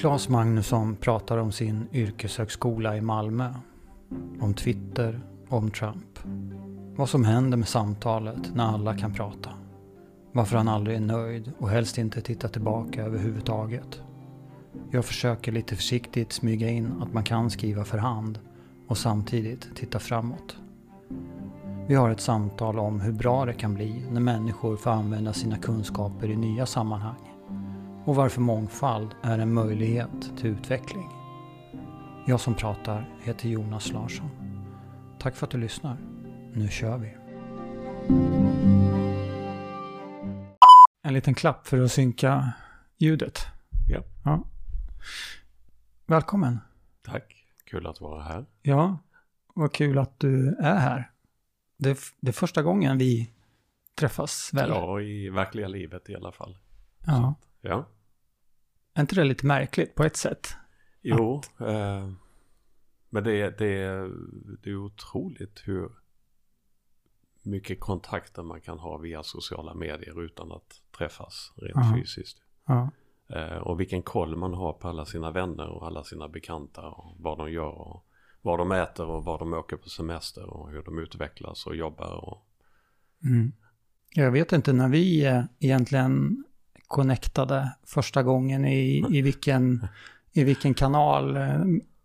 Claes Magnusson pratar om sin yrkeshögskola i Malmö. Om Twitter, om Trump. Vad som händer med samtalet när alla kan prata. Varför han aldrig är nöjd och helst inte tittar tillbaka överhuvudtaget. Jag försöker lite försiktigt smyga in att man kan skriva för hand och samtidigt titta framåt. Vi har ett samtal om hur bra det kan bli när människor får använda sina kunskaper i nya sammanhang och varför mångfald är en möjlighet till utveckling. Jag som pratar heter Jonas Larsson. Tack för att du lyssnar. Nu kör vi. En liten klapp för att synka ljudet. Ja. ja. Välkommen. Tack. Kul att vara här. Ja, vad kul att du är här. Det är, det är första gången vi träffas väl? Ja, i verkliga livet i alla fall. Ja. Så, ja. Är inte det lite märkligt på ett sätt? Jo, att... eh, men det, det, det är otroligt hur mycket kontakter man kan ha via sociala medier utan att träffas rent Aha. fysiskt. Ja. Eh, och vilken koll man har på alla sina vänner och alla sina bekanta och vad de gör och vad de äter och vad de åker på semester och hur de utvecklas och jobbar. Och... Mm. Jag vet inte när vi eh, egentligen connectade första gången i, i, vilken, i vilken kanal.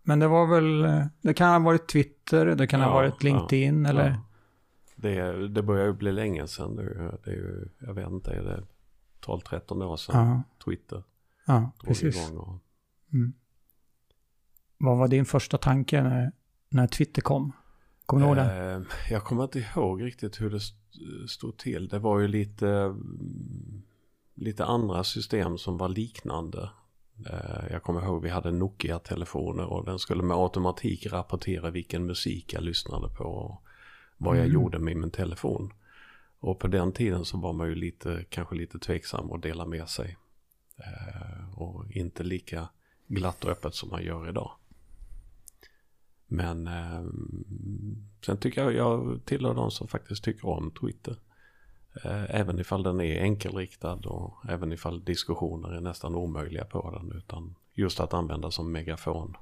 Men det var väl, det kan ha varit Twitter, det kan ha Ja, varit LinkedIn ja, eller? ja. Det, det börjar ju bli länge sedan nu. Det är ju, jag vet inte, är det 12-13 år sedan Twitter ja precis. Och, Mm. Vad var din första tanke när, när Twitter kom? Kommer du ihåg det? eh, jag kommer inte ihåg riktigt hur det st- stod till. Det var ju lite, mm, lite andra system som var liknande. Eh, jag kommer ihåg vi hade Nokia-telefoner och den skulle med automatik rapportera vilken musik jag lyssnade på och vad jag Mm. gjorde med min telefon. Och på den tiden så var man ju lite, kanske lite tveksam att dela med sig. Eh, och inte lika glatt och öppet som man gör idag. Men eh, sen tycker jag, jag tillhör de som faktiskt tycker om Twitter. Eh, även ifall den är enkelriktad och även ifall diskussioner är nästan omöjliga på den. Utan just att använda som megafon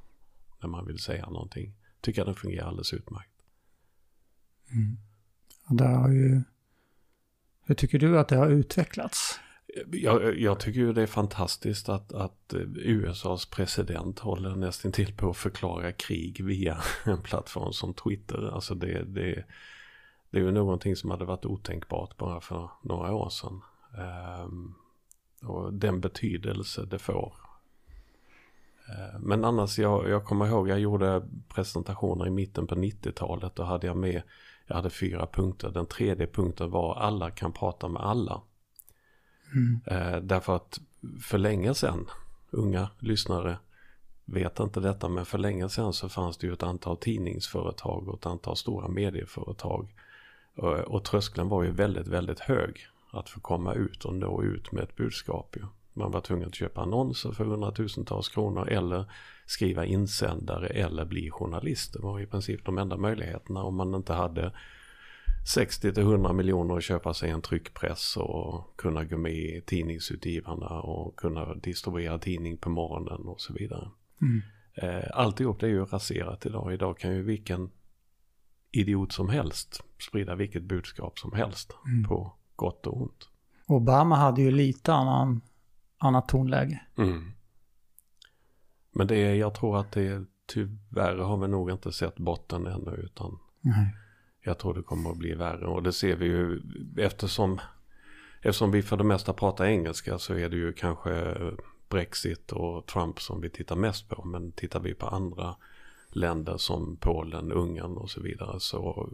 när man vill säga någonting. Tycker jag den fungerar alldeles utmärkt. Mm. Har ju, hur tycker du att det har utvecklats? Jag, jag tycker ju det är fantastiskt att, att USAs president håller nästan till på att förklara krig via en plattform som Twitter. Alltså det, det, det är ju någonting som hade varit otänkbart bara för några år sedan. Um, och den betydelse det får. Uh, men annars, jag, jag kommer ihåg, jag gjorde presentationer i mitten på 90-talet. Då hade jag med, jag hade fyra punkter. Den tredje punkten var alla kan prata med alla. Mm. Eh, därför att för länge sedan, unga lyssnare vet inte detta, men för länge sedan så fanns det ju ett antal tidningsföretag och ett antal stora medieföretag. Och, och tröskeln var ju väldigt, väldigt hög att få komma ut och nå ut med ett budskap. Ju. Man var tvungen att köpa annonser för hundratusentals kronor eller skriva insändare eller bli journalist. Det var i princip de enda möjligheterna om man inte hade 60 till 100 miljoner att köpa sig en tryckpress och kunna gå med i tidningsutgivarna och kunna distribuera tidning på morgonen och så vidare. Mm. Eh, Alltihop det är ju raserat idag. Idag kan ju vilken idiot som helst sprida vilket budskap som helst Mm. på gott och ont. Obama hade ju lite annan, annat tonläge. Mm. Men det är, jag tror att det tyvärr har vi nog inte sett botten ännu utan Nej. Jag tror det kommer att bli värre och det ser vi ju eftersom, eftersom vi för det mesta pratar engelska så är det ju kanske Brexit och Trump som vi tittar mest på. Men tittar vi på andra länder som Polen, Ungern och så vidare så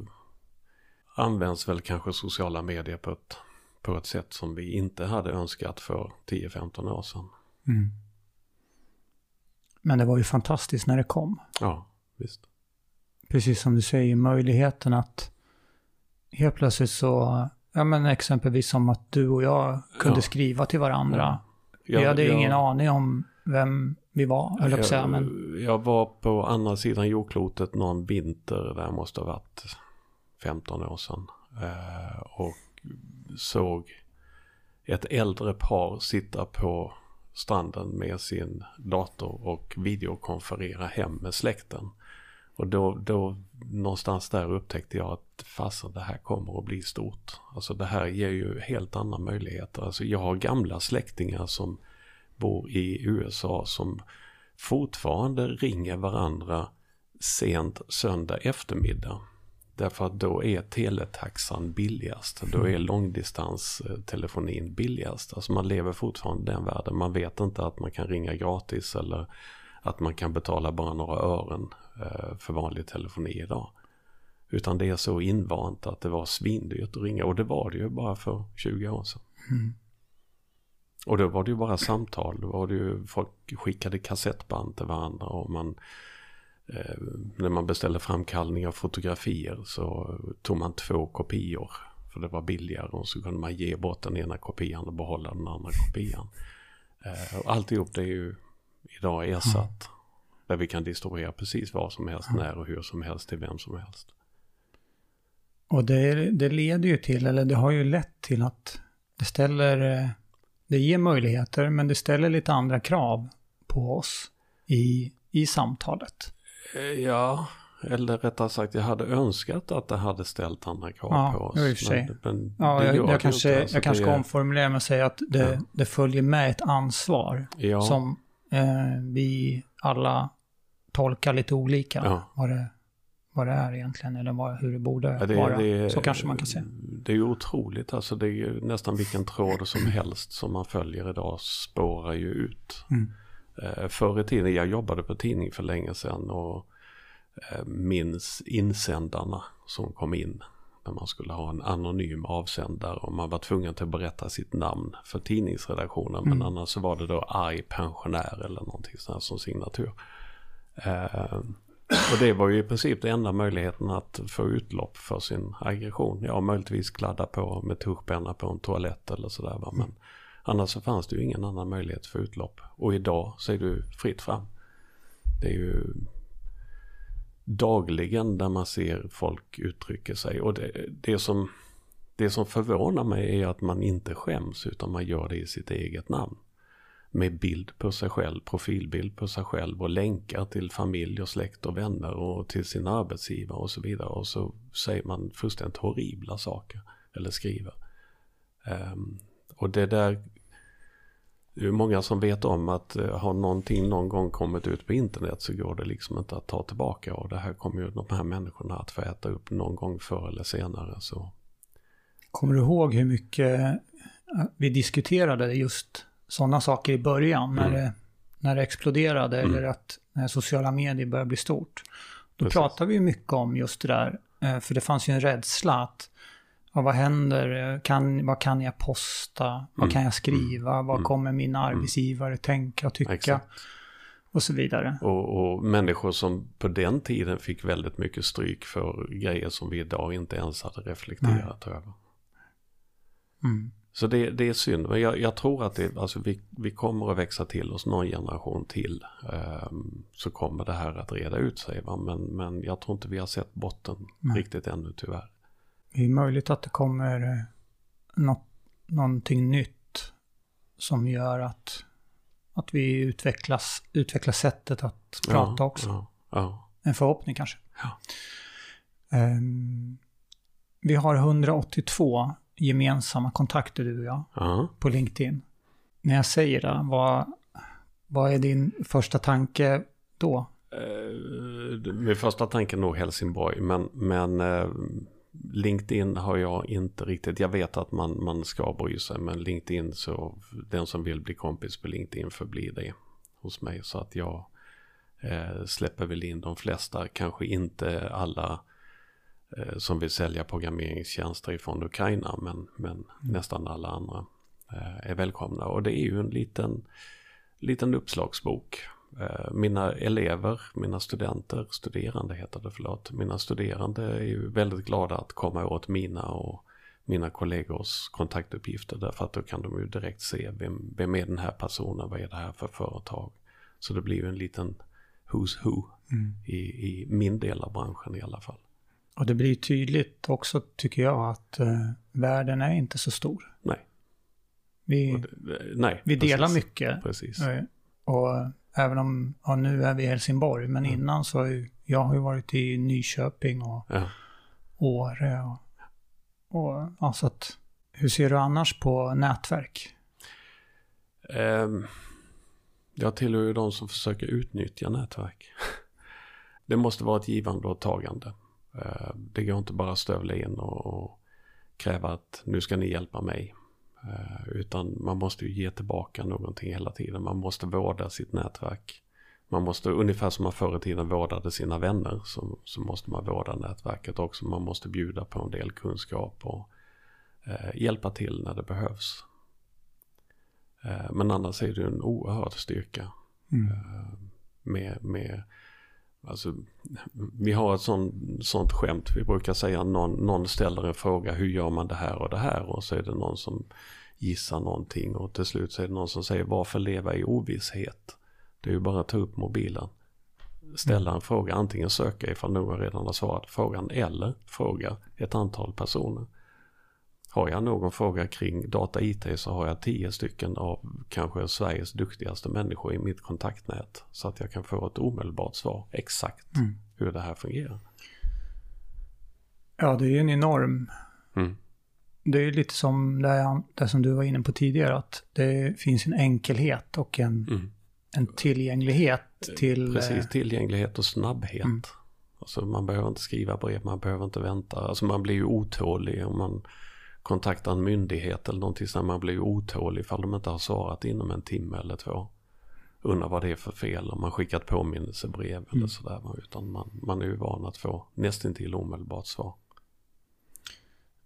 används väl kanske sociala medier på ett, på ett sätt som vi inte hade önskat för 10-15 år sedan. Mm. Men det var ju fantastiskt när det kom. Ja, visst. Precis som du säger, möjligheten att helt plötsligt så, ja men exempelvis som att du och jag kunde Ja. skriva till varandra. Jag, vi hade jag- ingen aning om vem vi var, höll jag säga, men jag, jag var på andra sidan jordklotet någon vinter, där måste ha varit 15 år sedan. Eh, och såg ett äldre par sitta på stranden med sin dator och videokonferera hem med släkten. Och då, då någonstans där upptäckte jag att fasen det här kommer att bli stort. Alltså det här ger ju helt andra möjligheter. Alltså jag har gamla släktingar som bor i USA som fortfarande ringer varandra sent söndag eftermiddag. Därför att då är teletaxan billigast. Då är långdistanstelefonin billigast. Alltså man lever fortfarande den världen. Man vet inte att man kan ringa gratis eller att man kan betala bara några ören eh, för vanlig telefoni idag. Utan det är så invant att det var svindyrt att ringa och det var det ju bara för 20 år sedan. Mm. Och då var det ju bara samtal. Då var det ju, folk skickade kassettband till varandra och man eh, när man beställde framkallning av fotografier så tog man två kopior. För det var billigare och så kunde man ge bort den ena kopian och behålla den andra kopian. Eh, och alltihop det är ju idag ersatt. Mm. Där vi kan distribuera precis vad som helst, mm. när och hur som helst till vem som helst. Och det, det leder ju till, eller det har ju lett till att det ställer, eh, det ger möjligheter men det ställer lite andra krav på oss i, i samtalet. Eh, ja, eller rättare sagt jag hade önskat att det hade ställt andra krav ja, på oss. Ja, i och för sig. Men, men ja, jag, jag, kanske, alltså jag kanske är... omformulera mig och säga att det, ja. det följer med ett ansvar ja. som eh, vi alla tolkar lite olika ja. vad, det, vad det är egentligen eller vad, hur det borde ja, det, vara. Det, så kanske man kan säga. Det är ju otroligt, alltså det är ju nästan vilken tråd som helst som man följer idag spårar ju ut. Mm. Eh, förr i tiden, jag jobbade på tidning för länge sedan och eh, minns insändarna som kom in när man skulle ha en anonym avsändare och man var tvungen att berätta sitt namn för tidningsredaktionen. Mm. Men annars så var det då arg pensionär eller någonting sånt som signatur. Och det var ju i princip den enda möjligheten att få utlopp för sin aggression. Ja, möjligtvis kladda på med tuschpenna på en toalett eller sådär. Va? Men annars så fanns det ju ingen annan möjlighet för utlopp. Och idag så är det fritt fram. Det är ju dagligen där man ser folk uttrycka sig. Och det, det, som, det som förvånar mig är att man inte skäms utan man gör det i sitt eget namn. Med bild på sig själv, profilbild på sig själv och länkar till familj och släkt och vänner och till sin arbetsgivare och så vidare. Och så säger man fullständigt horribla saker eller skriver. Um, och det där det är många som vet om att uh, har någonting någon gång kommit ut på internet så går det liksom inte att ta tillbaka och det här kommer ju de här människorna att få äta upp någon gång förr eller senare. Så. Kommer du ihåg hur mycket eh, vi diskuterade just sådana saker i början när, mm. det, när det exploderade mm. eller att när sociala medier började bli stort? Då Precis. pratade vi mycket om just det där, eh, för det fanns ju en rädsla att Ja, vad händer? Kan, vad kan jag posta? Mm. Vad kan jag skriva? Mm. Vad mm. kommer min mm. arbetsgivare tänka och tycka? Exakt. Och så vidare. Och, och, människor som på den tiden fick väldigt mycket stryk för grejer som vi idag inte ens hade reflekterat Nej. över. Mm. Så det, det, är synd, men jag, jag, tror att det, alltså vi, vi kommer att växa till oss någon generation till. Um, så kommer det här att reda ut sig. Va? Men, men jag tror inte vi har sett botten Nej. riktigt ännu tyvärr. Det är möjligt att det kommer eh, något, någonting nytt som gör att, att vi utvecklas, utvecklar sättet att prata ja, också. Ja, ja. En förhoppning kanske. Um, vi har 182 gemensamma kontakter du och jag uh-huh. på LinkedIn. När jag säger det, vad, vad är din första tanke då? Uh, min första tanke är nog Helsingborg, men, men uh, LinkedIn har jag inte riktigt, jag vet att man, man ska bry sig, men LinkedIn så den som vill bli kompis på LinkedIn förblir det hos mig. Så att jag uh, släpper väl in de flesta, kanske inte alla Eh, som vill sälja programmeringstjänster ifrån Ukraina men, men mm. nästan alla andra eh, är välkomna. Och det är ju en liten, liten uppslagsbok. Eh, mina elever, mina studenter, studerande heter det förlåt, mina studerande är ju väldigt glada att komma åt mina och mina kollegors kontaktuppgifter därför att då kan de ju direkt se vem, vem är den här personen, vad är det här för företag. Så det blir ju en liten who's who mm. i, i min del av branschen i alla fall. Och det blir tydligt också, tycker jag, att eh, världen är inte så stor. Nej. Vi, det, nej, vi delar precis. mycket. Precis. Eh, Och även om, ja, nu är vi i Helsingborg, men Mm. innan så har ju, jag har ju varit i Nyköping och Ja. Åre och, och ja, så att, hur ser du annars på nätverk? Ehm, jag tillhör ju de som försöker utnyttja nätverk. Det måste vara ett givande och tagande. Eh, Det går inte bara att stövla in och, kräva att nu ska ni hjälpa mig. Eh, Utan man måste ju ge tillbaka någonting hela tiden. Man måste vårda sitt nätverk. Man måste, ungefär som man förr i tiden vårdade sina vänner, så, så måste man vårda nätverket också. Man måste bjuda på en del kunskap och eh, hjälpa till när det behövs. Eh, Men annars är det en oerhörd styrka Mm. med, med alltså, vi har ett sånt, sånt skämt, vi brukar säga någon, någon ställer en fråga, hur gör man det här och det här? Och så är det någon som gissar någonting och till slut så är det någon som säger, varför leva i ovisshet? Det är ju bara att ta upp mobilen, ställa en fråga, antingen söka ifall någon redan har svarat frågan eller fråga ett antal personer. Har jag någon fråga kring data IT så har jag tio stycken av kanske Sveriges duktigaste människor i mitt kontaktnät. Så att jag kan få ett omedelbart svar exakt Mm. hur det här fungerar. Ja, det är ju en enorm... Mm. Det är lite som det, det som du var inne på tidigare, att det finns en enkelhet och en, Mm. en tillgänglighet till... Precis, tillgänglighet och snabbhet. Mm. Alltså man behöver inte skriva brev, man behöver inte vänta. Alltså man blir ju otålig om man kontaktar en myndighet eller någonting sånt. Man blir ju otålig ifall de inte har svarat inom en timme eller två. Undrar vad det är för fel om man skickat påminnelsebrev eller Mm. sådär. va. Utan man, man är ju van att få nästintill omedelbart svar.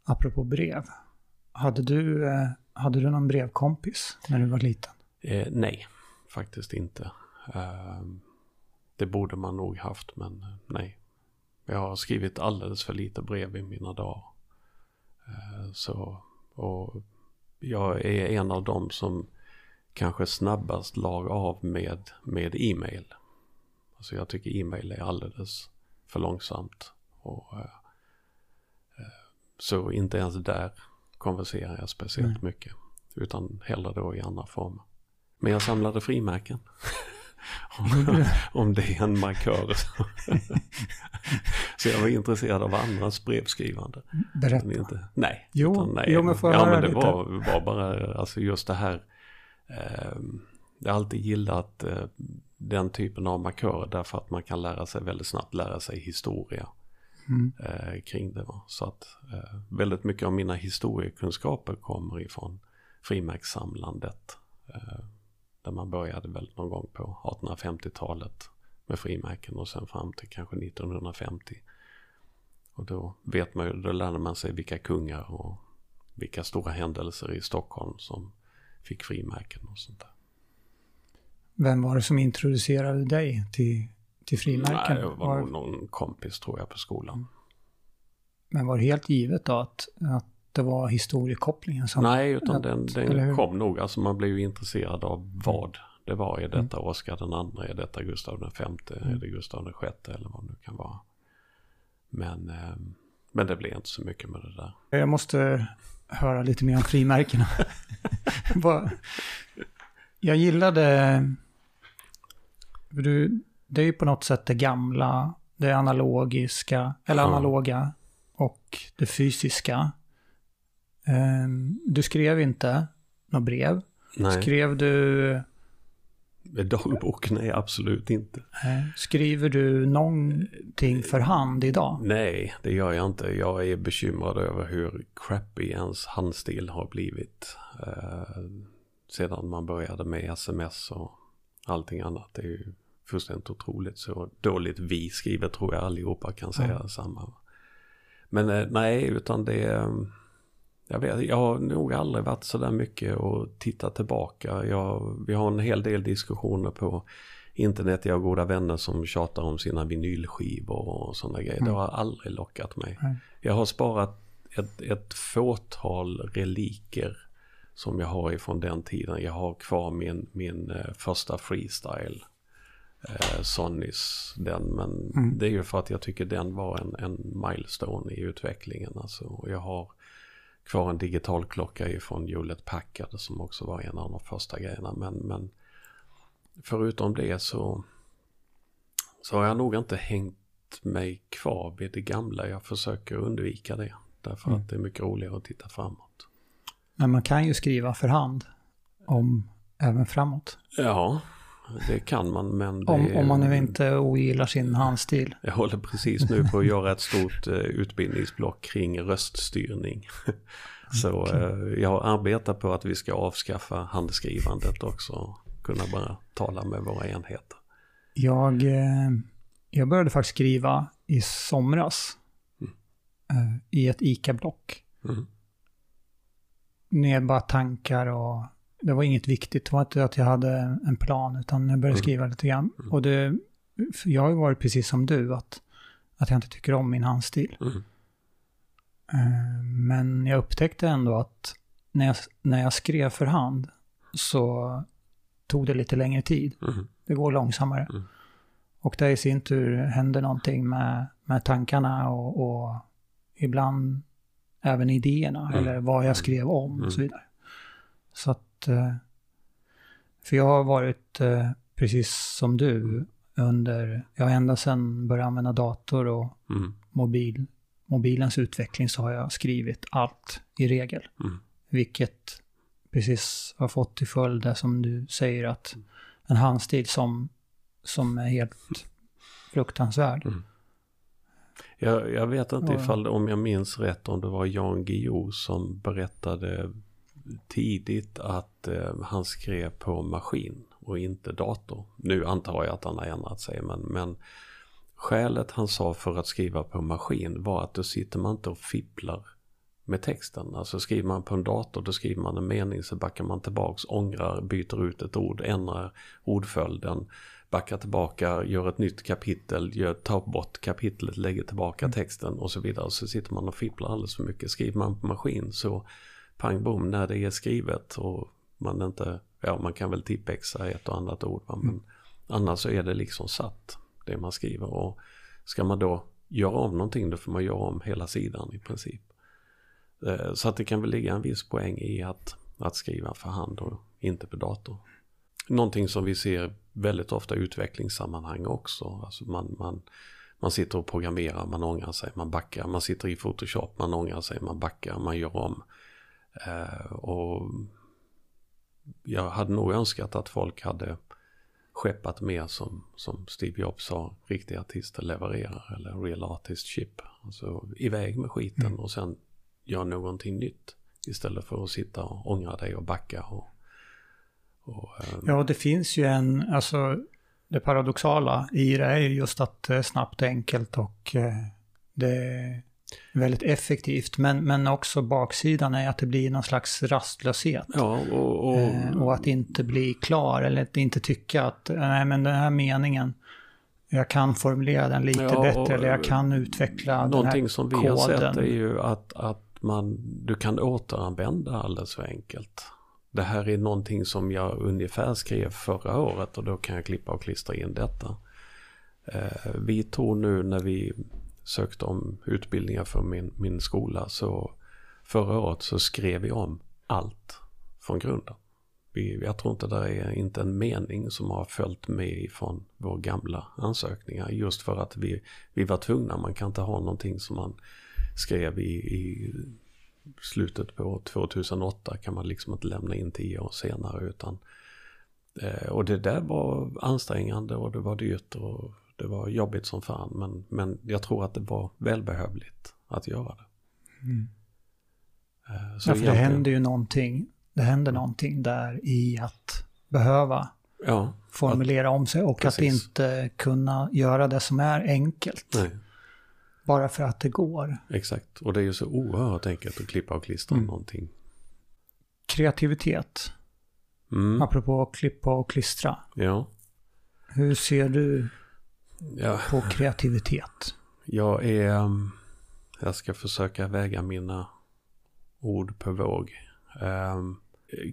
Apropå brev. Hade du, eh, hade du någon brevkompis när du var liten? Eh, nej, faktiskt inte. Eh, det borde man nog haft, men eh, nej. Jag har skrivit alldeles för lite brev i mina dagar. Eh, så, och jag är en av dem som kanske snabbast lag av med, med e-mail. Alltså jag tycker e-mail är alldeles för långsamt. Och, eh, eh, så inte ens där konverserar jag speciellt Mm. mycket. Utan hellre då i andra former. Men jag samlade frimärken. om, om det är en markör. så jag var intresserad av andras brevskrivande. Berätta. Men inte, nej. Jo, nej. jo, men får jag ja, höra men det lite? var, var bara alltså just det här. Eh, jag har alltid gillat eh, den typen av markörer därför att man kan lära sig väldigt snabbt lära sig historia Mm. eh, kring det. Va? Så att eh, väldigt mycket av mina historiekunskaper kommer ifrån frimärkssamlandet. Eh, där man började väl någon gång på 1850-talet med frimärken och sen fram till kanske 1950. Och då vet man ju, då lärde man sig vilka kungar och vilka stora händelser i Stockholm som fick frimärken och sånt där. Vem var det som introducerade dig till, till frimärken? Nej, det var Var- någon kompis tror jag på skolan. Men var det helt givet då att, att det var historiekopplingen som... Nej, utan att- den, den kom nog. Alltså man blev ju intresserad av vad det var. Är detta Oscar den andra? Är detta Gustav den femte? Är det Gustav den sjätte? Eller vad det nu kan vara. Men, eh, men det blev inte så mycket med det där. Jag måste höra lite mer om frimärkena. Jag gillade... Du, det är ju på något sätt det gamla, det analogiska, eller analoga och det fysiska. Ehm, Du skrev inte något brev. Nej, Skrev du... dagbok? Nej, absolut inte. Skriver du någonting för hand idag? Nej, det gör jag inte. Jag är bekymrad över hur crappy ens handstil har blivit. Eh, sedan man började med sms och allting annat. Det är ju fullständigt otroligt så dåligt vi skriver tror jag allihopa kan säga Ja. samma. Men eh, nej, utan det är... Jag, vet, jag har nog aldrig varit så där mycket och tittat tillbaka. Jag, vi har en hel del diskussioner på internet. Jag har goda vänner som tjatar om sina vinylskivor och sådana grejer. Det Mm. har aldrig lockat mig. Nej. Jag har sparat ett, ett fåtal reliker som jag har ifrån den tiden. Jag har kvar min, min eh, första freestyle. Eh, Sonnys den men Mm. det är ju för att jag tycker den var en, en milestone i utvecklingen. Alltså. Och jag har kvar en digital klocka ifrån Hewlett Packard som också var en av de första grejerna. Men, men förutom det så, så har jag nog inte hängt mig kvar vid det gamla. Jag försöker undvika det. Därför mm. att det är mycket roligare att titta framåt. Men man kan ju skriva för hand om även framåt. Ja, det kan man men... om, är, om man nu inte ogillar sin handstil. Jag håller precis nu på att göra ett stort uh, utbildningsblock kring röststyrning. Så okay. eh, jag arbetar på att vi ska avskaffa handskrivandet också. Kunna bara tala med våra enheter. Jag, uh, jag började faktiskt skriva i somras. Mm. I ett ICA-block. Mm. Med bara tankar och det var inget viktigt. Det var inte att jag hade en plan, utan jag började mm. skriva lite grann. Mm. Och det, jag har ju varit precis som du, att, att jag inte tycker om min handstil. Mm. Eh, men jag upptäckte ändå att när jag, när jag skrev för hand så tog det lite längre tid. Mm. Det går långsammare. Mm. Och det i sin tur hände någonting med, med tankarna och, och ibland även idéerna mm. eller vad jag skrev om och så vidare. Så att Eh, för jag har varit eh, precis som du under, ja ända sedan började använda dator och mm. mobil, mobilens utveckling så har jag skrivit allt i regel. Mm. Vilket precis har fått till följd det som du säger att en handstil som, som är helt fruktansvärd. Mm. Jag, jag, vet inte ifall, om jag minns rätt, om det var Jan Guillou som berättade tidigt att eh, han skrev på maskin och inte dator. Nu antar jag att han har ändrat sig men, men skälet han sa för att skriva på maskin var att då sitter man inte och fipplar med texten. Alltså skriver man på en dator då skriver man en mening så backar man tillbaks, ångrar, byter ut ett ord, ändrar ordföljden, backar tillbaka, gör ett nytt kapitel, gör, tar bort kapitlet, lägger tillbaka mm. texten och så vidare. Så sitter man och fipplar alldeles för mycket. Skriver man på maskin så pang bom när det är skrivet och man inte, ja man kan väl tippexa ett och annat ord va? men mm. annars så är det liksom satt det man skriver och ska man då göra om någonting då får man göra om hela sidan i princip. Eh, så att det kan väl ligga en viss poäng i att, att skriva för hand och inte på dator. Någonting som vi ser väldigt ofta i utvecklingssammanhang också. Alltså man, man, man sitter och programmerar, man ångrar sig, man backar. Man sitter i Photoshop, man ångrar sig, man backar, man gör om. Eh, och jag hade nog önskat att folk hade skeppat mer som, som Steve Jobs sa, riktiga artister levererar eller real artist ship. Alltså iväg med skiten mm. och sen gör någonting nytt. Istället för att sitta och ångra dig och backa. Och, och, um... Ja, det finns ju en, alltså det paradoxala i det är ju just att det är snabbt och enkelt och eh, det väldigt effektivt. Men, men också baksidan är att det blir någon slags rastlöshet. Ja, och, och... Eh, och att inte bli klar eller att inte tycka att nej men den här meningen jag kan formulera den lite ja, bättre eller jag kan utveckla den här Någonting som vi koden. har sett är ju att, att man, du kan återanvända alldeles för enkelt. Det här är någonting som jag ungefär skrev förra året och då kan jag klippa och klistra in detta. Eh, vi tror nu när vi sökte om utbildningar för min, min skola så förra året så skrev vi om allt från grunden. Vi, jag tror inte det är inte en mening som har följt med från våra gamla ansökningar just för att vi, vi var tvungna. Man kan inte ha någonting som man skrev i, i slutet på 2008 kan man liksom inte lämna in tio år senare utan eh, och det där var ansträngande och det var dyrt och det var jobbigt som fan men, men jag tror att det var välbehövligt att göra det. Mm. Eh, så ja, för det händer ju någonting. Det händer någonting där i att behöva ja, formulera att, om sig och precis. att inte kunna göra det som är enkelt. Nej. Bara för att det går. Exakt, och det är ju så oerhört enkelt att klippa och klistra mm. någonting. Kreativitet. Mm. Apropå att klippa och klistra. Ja. Hur ser du ja. på kreativitet? Jag är... Um, jag ska försöka väga mina ord på våg. Um,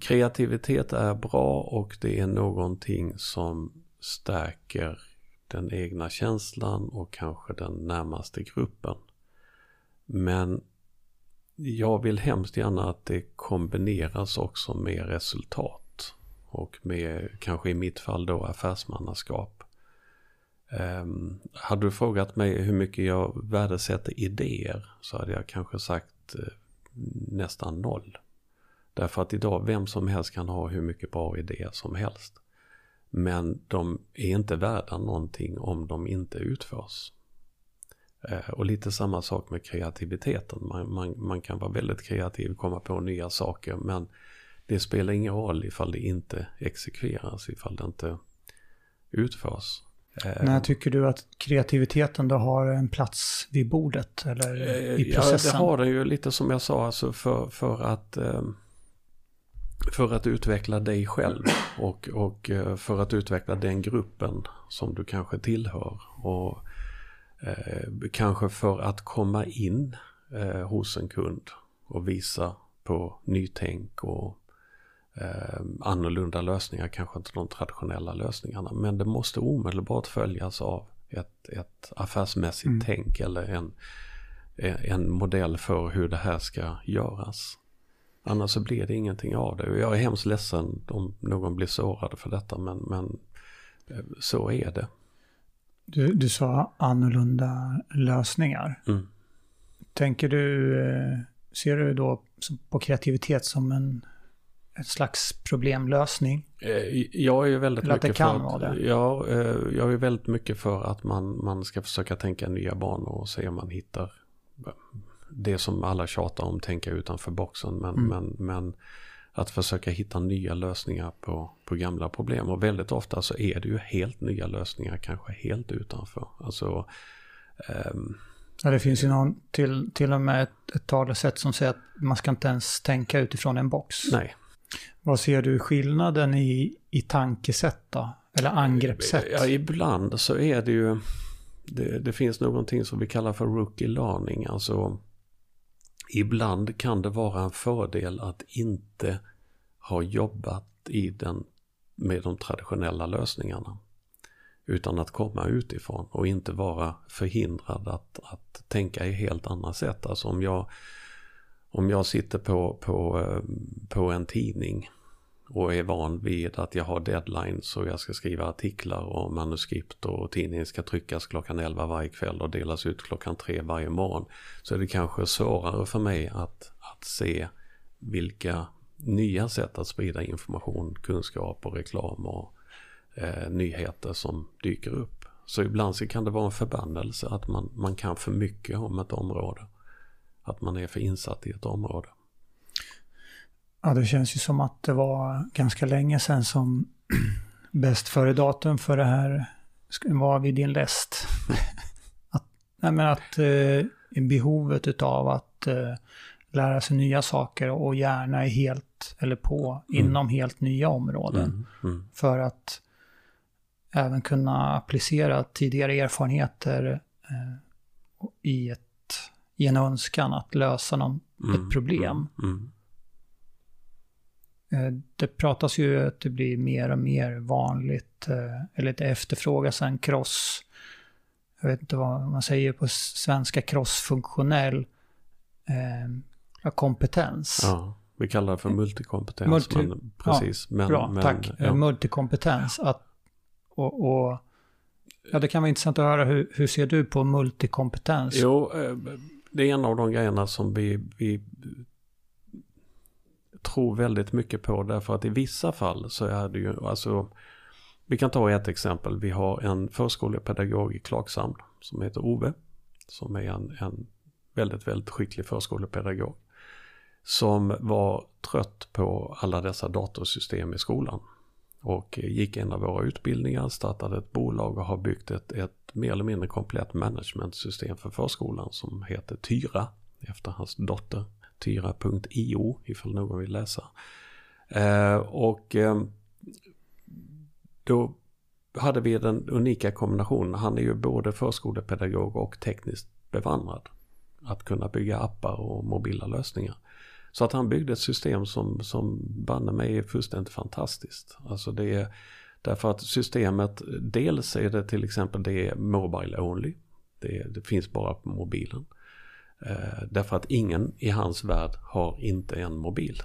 kreativitet är bra och det är någonting som stärker den egna känslan och kanske den närmaste gruppen. Men jag vill hemskt gärna att det kombineras också med resultat. Och med kanske i mitt fall då affärsmannaskap. Um, hade du frågat mig hur mycket jag värdesätter idéer så hade jag kanske sagt uh, nästan noll. Därför att idag vem som helst kan ha hur mycket bra idéer som helst. Men de är inte värda någonting om de inte utförs. Eh, och lite samma sak med kreativiteten. Man, man, man kan vara väldigt kreativ, komma på nya saker men det spelar ingen roll ifall det inte exekveras, ifall det inte utförs. Eh, När tycker du att kreativiteten då har en plats vid bordet eller i processen? Ja, det har den ju lite som jag sa, alltså för, för att eh, för att utveckla dig själv och, och eh, för att utveckla den gruppen som du kanske tillhör. Och eh, kanske för att komma in eh, hos en kund och visa på nytänk och eh, annorlunda lösningar, kanske inte de traditionella lösningarna. Men det måste omedelbart följas av ett, ett affärsmässigt mm. tänk eller en, en modell för hur det här ska göras. Annars så blir det ingenting av det. Jag är hemskt ledsen om någon blir sårad för detta men, men eh, så är det. Du, du sa annorlunda lösningar. Mm. Tänker du, eh, ser du då på kreativitet som en ett slags problemlösning? Eh, jag är ju väldigt Eller mycket kan för att. Ja, eh, jag är väldigt mycket för att man, man ska försöka tänka nya banor och se om man hittar det som alla tjatar om, tänka utanför boxen. Men, mm. men, men att försöka hitta nya lösningar på, på gamla problem. Och väldigt ofta så är det ju helt nya lösningar, kanske helt utanför. Alltså, um, Ja, det finns ju någon, till, till och med ett, ett talesätt som säger att man ska inte ens tänka utifrån en box. Nej, vad ser du skillnaden i, i tankesätt då? Eller angreppssätt? Ja, ibland så är det ju, det, det finns någonting som vi kallar för rookie learning. Alltså ibland kan det vara en fördel att inte ha jobbat i den, med de traditionella lösningarna. Utan att komma utifrån och inte vara förhindrad att, att tänka i helt andra sätt. Alltså om jag om jag sitter på, på, eh, på en tidning och är van vid att jag har deadlines och jag ska skriva artiklar och manuskript och tidningen ska tryckas klockan 11 varje kväll och delas ut klockan 3 varje morgon. Så är det kanske svårare för mig att, att se vilka nya sätt att sprida information, kunskap och reklam och eh, nyheter som dyker upp. Så ibland så kan det vara en förbannelse att man, man kan för mycket om ett område att man är för insatt i ett område. Ja, det känns ju som att det var ganska länge sedan som bäst före datum för det här var vid din läst. att, nej, men att eh, behovet av att eh, lära sig nya saker och gärna är helt eller på mm. inom helt nya områden. Mm, mm. För att även kunna applicera tidigare erfarenheter eh, i ett i en önskan att lösa någon, mm, ett problem. Mm, mm. Eh, det pratas ju att det blir mer och mer vanligt, eh, eller det efterfrågas en cross, jag vet inte vad man säger på svenska, crossfunktionell eh, kompetens. Ja, vi kallar det för multikompetens. Multi, men, precis, ja, men, bra, men, tack. Ja. Multikompetens. Att, och, och, ja, det kan vara intressant att höra, hur, hur ser du på multikompetens? Jo, det är en av de grejerna som vi, vi tror väldigt mycket på därför att i vissa fall så är det ju alltså vi kan ta ett exempel. Vi har en förskolepedagog i Klagshamn som heter Ove. Som är en, en väldigt, väldigt skicklig förskolepedagog. Som var trött på alla dessa datorsystem i skolan. Och gick en av våra utbildningar, startade ett bolag och har byggt ett, ett mer eller mindre komplett managementsystem för förskolan som heter Tyra efter hans dotter. Tyra.io ifall någon vill läsa. Eh, och eh, då hade vi den unika kombinationen. Han är ju både förskolepedagog och tekniskt bevandrad. Att kunna bygga appar och mobila lösningar. Så att han byggde ett system som, som banne mig är fullständigt fantastiskt. Alltså det är Därför att systemet, dels är det till exempel det är Mobile Only. Det, det finns bara på mobilen. Eh, därför att ingen i hans värld har inte en mobil.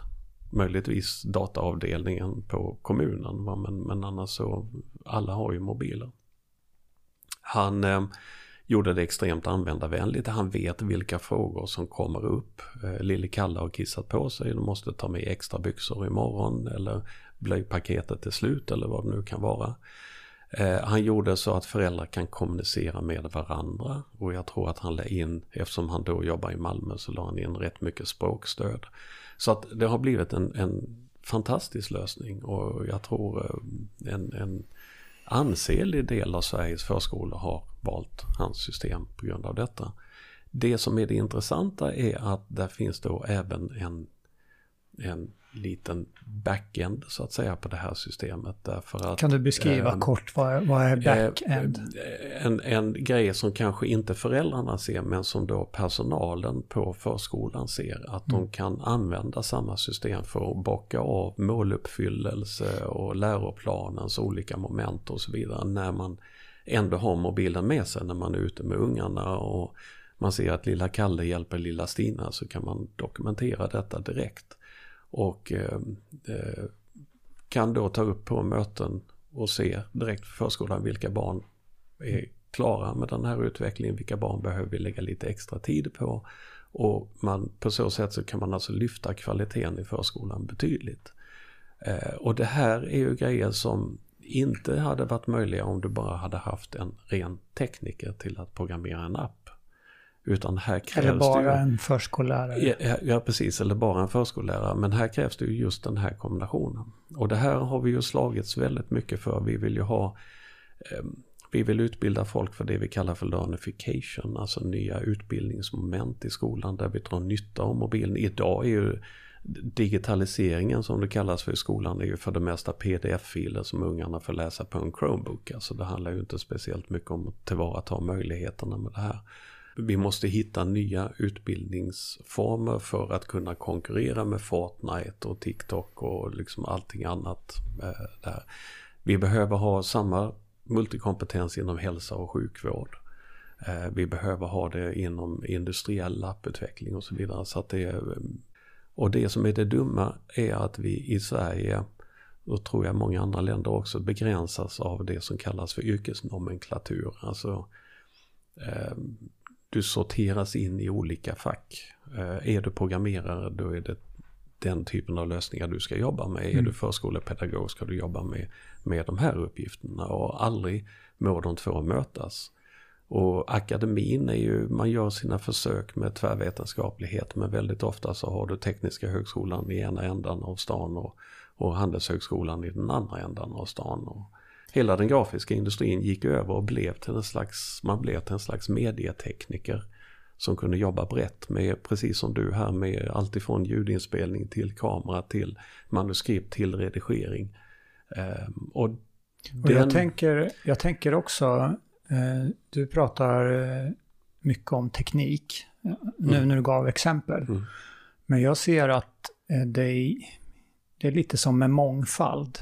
Möjligtvis dataavdelningen på kommunen men, men annars så alla har ju mobiler. Han eh, gjorde det extremt användarvänligt. Han vet vilka frågor som kommer upp. Eh, Lille Kalle har kissat på sig, du måste ta med extra byxor imorgon eller blöjpaketet är slut eller vad det nu kan vara. Eh, han gjorde så att föräldrar kan kommunicera med varandra och jag tror att han la in, eftersom han då jobbar i Malmö, så la han in rätt mycket språkstöd. Så att det har blivit en, en fantastisk lösning och jag tror eh, en, en ansenlig del av Sveriges förskolor har valt hans system på grund av detta. Det som är det intressanta är att där finns då även en, en liten backend så att säga på det här systemet. Därför att, kan du beskriva eh, kort vad, vad är backend? Eh, en, en grej som kanske inte föräldrarna ser men som då personalen på förskolan ser. Att mm. de kan använda samma system för att bocka av måluppfyllelse och läroplanens olika moment och så vidare. När man ändå har mobilen med sig när man är ute med ungarna och man ser att lilla Kalle hjälper lilla Stina så kan man dokumentera detta direkt. Och eh, eh, kan då ta upp på möten och se direkt för förskolan vilka barn är klara med den här utvecklingen, vilka barn behöver vi lägga lite extra tid på. Och man, på så sätt så kan man alltså lyfta kvaliteten i förskolan betydligt. Eh, och det här är ju grejer som inte hade varit möjliga om du bara hade haft en ren tekniker till att programmera en app. Utan här krävs eller bara det ju, en förskollärare. Ja, ja, precis. Eller bara en förskollärare. Men här krävs det ju just den här kombinationen. Och det här har vi ju slagits väldigt mycket för. Vi vill ju ha eh, vi vill utbilda folk för det vi kallar för learnification, alltså nya utbildningsmoment i skolan där vi drar nytta av mobilen. Idag är ju digitaliseringen som det kallas för i skolan är ju för det mesta pdf-filer som ungarna får läsa på en Chromebook. Alltså det handlar ju inte speciellt mycket om att tillvarata möjligheterna med det här. Vi måste hitta nya utbildningsformer för att kunna konkurrera med Fortnite och TikTok och liksom allting annat. Eh, där. Vi behöver ha samma multikompetens inom hälsa och sjukvård. Eh, vi behöver ha det inom industriell apputveckling och så vidare. Så att det eh, och det som är det dumma är att vi i Sverige och tror jag många andra länder också begränsas av det som kallas för yrkesnomenklatur. Alltså eh, du sorteras in i olika fack. Eh, är du programmerare då är det den typen av lösningar du ska jobba med. Mm. Är du förskolepedagog ska du jobba med, med de här uppgifterna och aldrig må de två mötas. Och akademin är ju, man gör sina försök med tvärvetenskaplighet men väldigt ofta så har du Tekniska högskolan i ena ändan av stan och, och Handelshögskolan i den andra ändan av stan. Och hela den grafiska industrin gick över och blev till en slags, man blev till en slags medietekniker som kunde jobba brett med, precis som du här, med alltifrån ljudinspelning till kamera till manuskript till redigering. Ehm, och, och den... jag, tänker, jag tänker också Eh, du pratar eh, mycket om teknik, eh, nu mm. när du gav exempel. Mm. Men jag ser att det är, det är lite som med mångfald.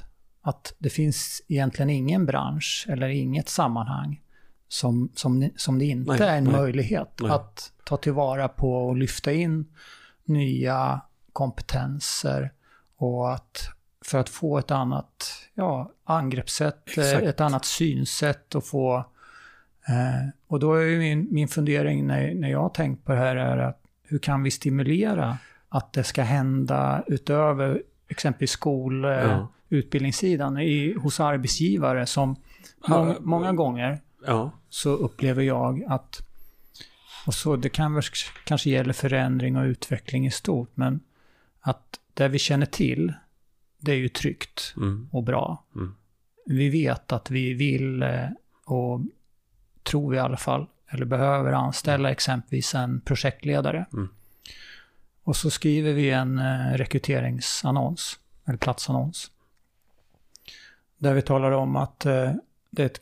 Att det finns egentligen ingen bransch eller inget sammanhang som, som, som det inte nej, är en nej, möjlighet nej. att ta tillvara på och lyfta in nya kompetenser och att för att få ett annat ja, angreppssätt, Exakt. ett annat synsätt och få Eh, och då är min, min fundering när, när jag har tänkt på det här är att hur kan vi stimulera att det ska hända utöver exempelvis skol, ja. Utbildningssidan i, hos arbetsgivare som må, många gånger ja. så upplever jag att, och så det kan kanske gäller förändring och utveckling i stort, men att det vi känner till, det är ju tryggt mm. och bra. Mm. Vi vet att vi vill eh, och tror vi i alla fall, eller behöver anställa exempelvis en projektledare. Mm. Och så skriver vi en eh, rekryteringsannons, eller platsannons. Där vi talar om att eh, det är ett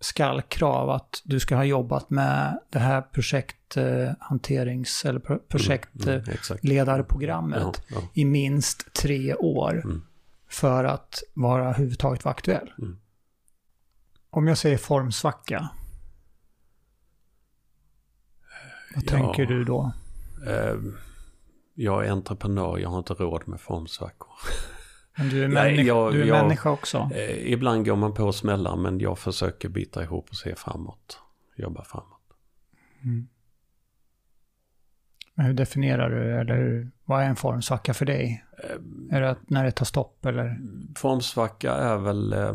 skallkrav att du ska ha jobbat med det här projekthanterings eller projektledarprogrammet mm, mm, ja, ja. i minst tre år mm. för att vara överhuvudtaget vara aktuell. Mm. Om jag säger formsvacka, vad tänker du då? Eh, jag är entreprenör, jag har inte råd med formsvackor. Men du är, Nej, människa, jag- du är jag- människa också. Eh, ibland går man på smällar men jag försöker bita ihop och se framåt. Jobba framåt. Mm. Men hur definierar du, eller hur, vad är en formsvacka för dig? Eh, Är det att när det tar stopp eller? Formsvacka är väl... Eh,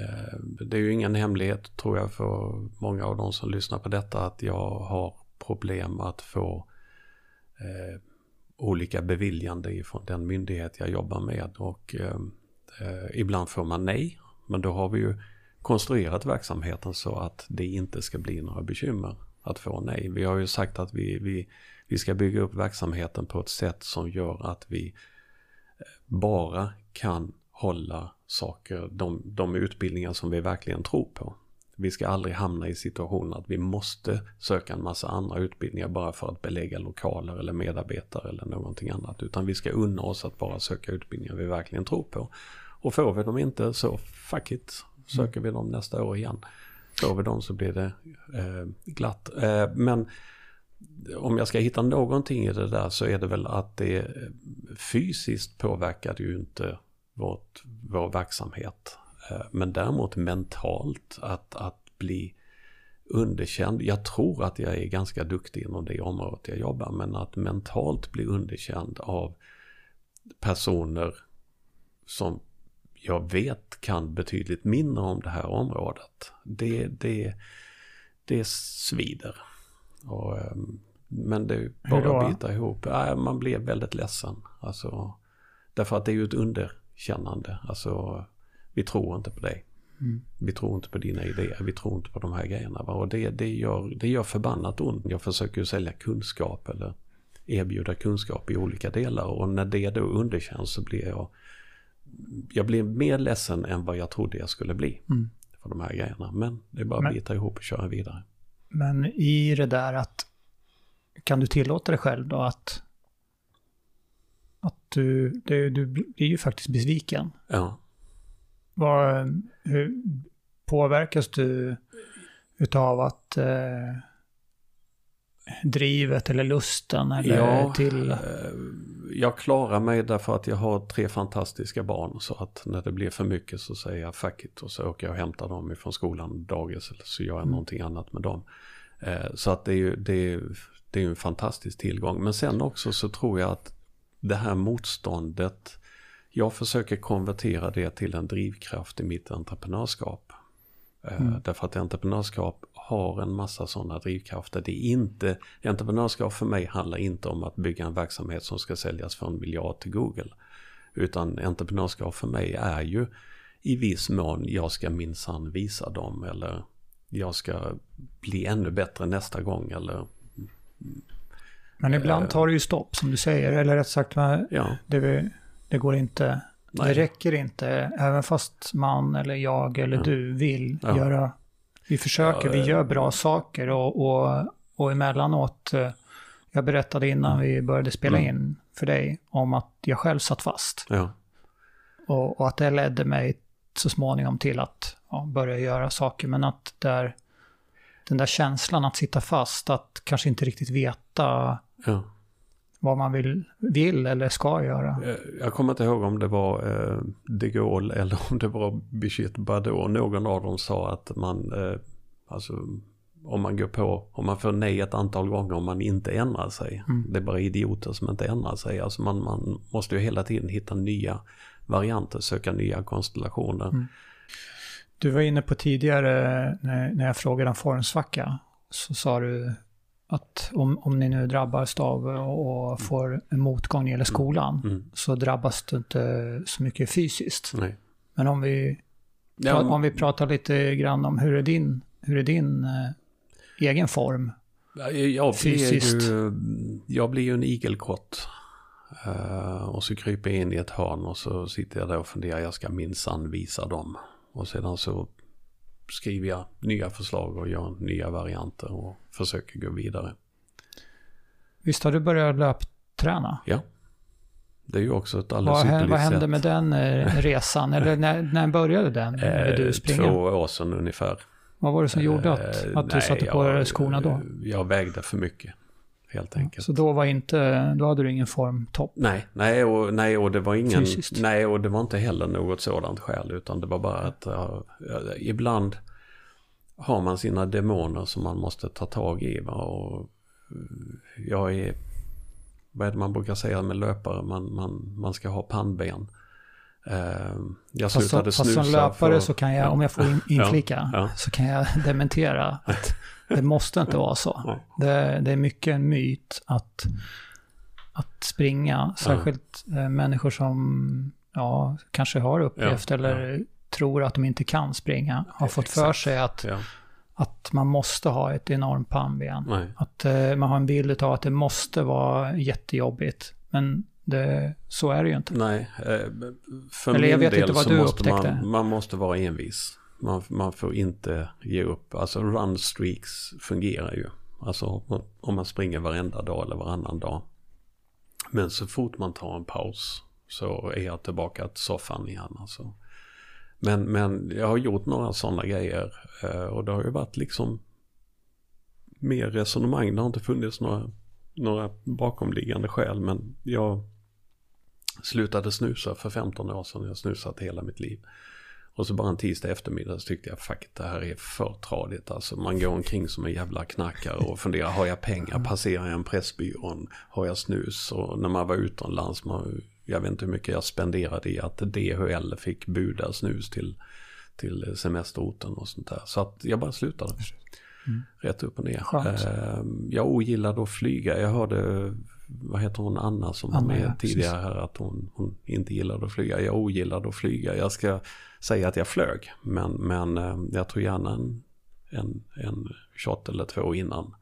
eh, det är ju ingen hemlighet tror jag för många av de som lyssnar på detta att jag har problem att få eh, olika beviljande ifrån den myndighet jag jobbar med. Och eh, eh, ibland får man nej. Men då har vi ju konstruerat verksamheten så att det inte ska bli några bekymmer att få nej. Vi har ju sagt att vi, vi, vi ska bygga upp verksamheten på ett sätt som gör att vi eh, bara kan hålla saker, de, de utbildningar som vi verkligen tror på. Vi ska aldrig hamna i situationen att vi måste söka en massa andra utbildningar bara för att belägga lokaler eller medarbetare eller någonting annat. Utan vi ska unna oss att bara söka utbildningar vi verkligen tror på. Och får vi dem inte så fuck it, söker vi dem nästa år igen. Får vi dem så blir det eh, glatt. Eh, men om jag ska hitta någonting i det där så är det väl att det eh, fysiskt påverkar ju inte vårt, vår verksamhet. Eh, Men däremot mentalt att, att bli underkänd. Jag tror att jag är ganska duktig inom det området jag jobbar men att mentalt bli underkänd av personer som jag vet kan betydligt mindre om det här området. Det, det, det svider. Och, ehm, men det är bara att bita ihop. Man blir väldigt ledsen. Alltså, därför att det är ju ett underkännande. Alltså, vi tror inte på dig. Mm. Vi tror inte på dina idéer. Vi tror inte på de här grejerna. Va? Och det, det, gör, det gör förbannat ont. Jag försöker ju sälja kunskap eller erbjuda kunskap i olika delar. Och när det då underkänns så blir jag jag blir mer ledsen än vad jag trodde jag skulle bli. Mm. För de här grejerna. Men det är bara att bita ihop och köra vidare. Men i det där att, kan du tillåta dig själv då att, att du, det, du blir ju faktiskt besviken. Ja. Vad, hur påverkas du utav att eh, drivet eller lusten eller Ja, till... eh, jag klarar mig därför att jag har tre fantastiska barn. Så att när det blir för mycket så säger jag fuck it och så åker jag och hämtar dem ifrån skolan dagis eller så gör jag Mm. någonting annat med dem. Eh, Så att det är ju det är, det är en fantastisk tillgång. Men sen också så tror jag att det här motståndet, jag försöker konvertera det till en drivkraft i mitt entreprenörskap. Eh, Mm. Därför att entreprenörskap har en massa sådana drivkrafter. Det är inte, entreprenörskap för mig handlar inte om att bygga en verksamhet som ska säljas för en miljard till Google. Utan entreprenörskap för mig är ju i viss mån, jag ska minsann visa dem eller jag ska bli ännu bättre nästa gång eller Men ibland tar det ju stopp som du säger, eller rätt sagt, ja. det, det går inte, Nej. det räcker inte, även fast man eller jag eller Ja. du vill Ja. göra, vi försöker, Ja, vi gör bra saker och, och, och emellanåt, eh, jag berättade innan vi började spela Mm. in för dig om att jag själv satt fast. Ja, Och, och att det ledde mig så småningom till att ja, börja göra saker. Men att där, den där känslan att sitta fast, att kanske inte riktigt veta ja. Vad man vill, vill eller ska göra. Eh, Jag kommer inte ihåg om det var eh, de Gaulle eller om det var Brigitte Bardot. Någon av dem sa att man, eh, alltså om man går på, om man får nej ett antal gånger om man inte ändrar sig. Mm. Det är bara idioter som inte ändrar sig. Alltså man, man måste ju hela tiden hitta nya varianter, söka nya konstellationer. Mm. Du var inne på tidigare när, när jag frågade om formsvacka. Så sa du att om, om ni nu drabbas av och, och får en motgång när det gäller skolan. Mm. Så drabbas du inte så mycket fysiskt. Nej. Men om vi, Ja, om vi pratar lite grann om hur är din, hur är din eh, egen form? Jag blir, Fysiskt. ju, jag blir ju en igelkott. Eh, och så kryper jag in i ett hörn och så sitter jag där och funderar, jag ska minsann visa dem. Och sedan så skriver jag nya förslag och gör nya varianter och försöker gå vidare. Visst har du börjat löpträna? Ja. Det är ju också ett alldeles Vad, ypperligt vad hände sätt. med den eh, resan? Eller när, när började den? Eh, du springa? Två år sedan ungefär. Vad var det som gjorde att, Eh, att du nej, satte på jag- skorna då? Jag vägde för mycket. Helt enkelt. Så då var inte, då hade du ingen formtopp? Nej, nej och, nej och det var ingen, Fysiskt. nej och det var inte heller något sådant skäl utan det var bara att uh, ibland har man sina demoner som man måste ta tag i va? och uh, jag är, vad är det man brukar säga med löpare, man, man, man ska ha pannben. Uh, jag Fast, slutade fast snusa som löpare för, så kan jag, om jag får in, Ja, inflika, ja. så kan jag dementera att det måste inte vara så. Det, det är mycket en myt att, att springa, särskilt eh, människor som ja, kanske har upplevt Ja, eller tror att de inte kan springa, har fått för Exakt. sig att, Ja, att man måste ha ett enormt pannben. nej. Att eh, man har en bild av att det måste vara jättejobbigt. Men det, så är det ju inte. Nej, eh, för Eller jag min vet inte del vad så du måste upptäckte. man, man måste vara envis. Man, man får inte ge upp. Alltså run streaks fungerar ju. Alltså om- man springer varenda dag eller varannan dag. Men så fort man tar en paus så är jag tillbaka till soffan igen. Alltså. Men, men jag har gjort några sådana grejer eh, och det har ju varit liksom mer resonemang. Det har inte funnits några, några bakomliggande skäl men jag slutade snusa för 15 år sedan. Jag har snusat hela mitt liv. Och så bara en tisdag eftermiddag så tyckte jag fuck det här är för tradigt. Alltså man går omkring som en jävla knackare och funderar, har jag pengar? Passerar jag en Pressbyrån? Har jag snus? Och när man var utomlands, man, jag vet inte hur mycket jag spenderade i att DHL fick buda snus till, till semesterorten och sånt där. Så att jag bara slutade. Rätt upp och ner. Skönt. Eh, Jag ogillade att flyga. Jag hörde, vad heter hon, Anna som var Anna, med ja, tidigare här, att hon, hon inte gillade att flyga. Jag ogillade att flyga. Jag ska säga att jag flög, men, men eh, jag tog gärna en, en, en shot eller två innan.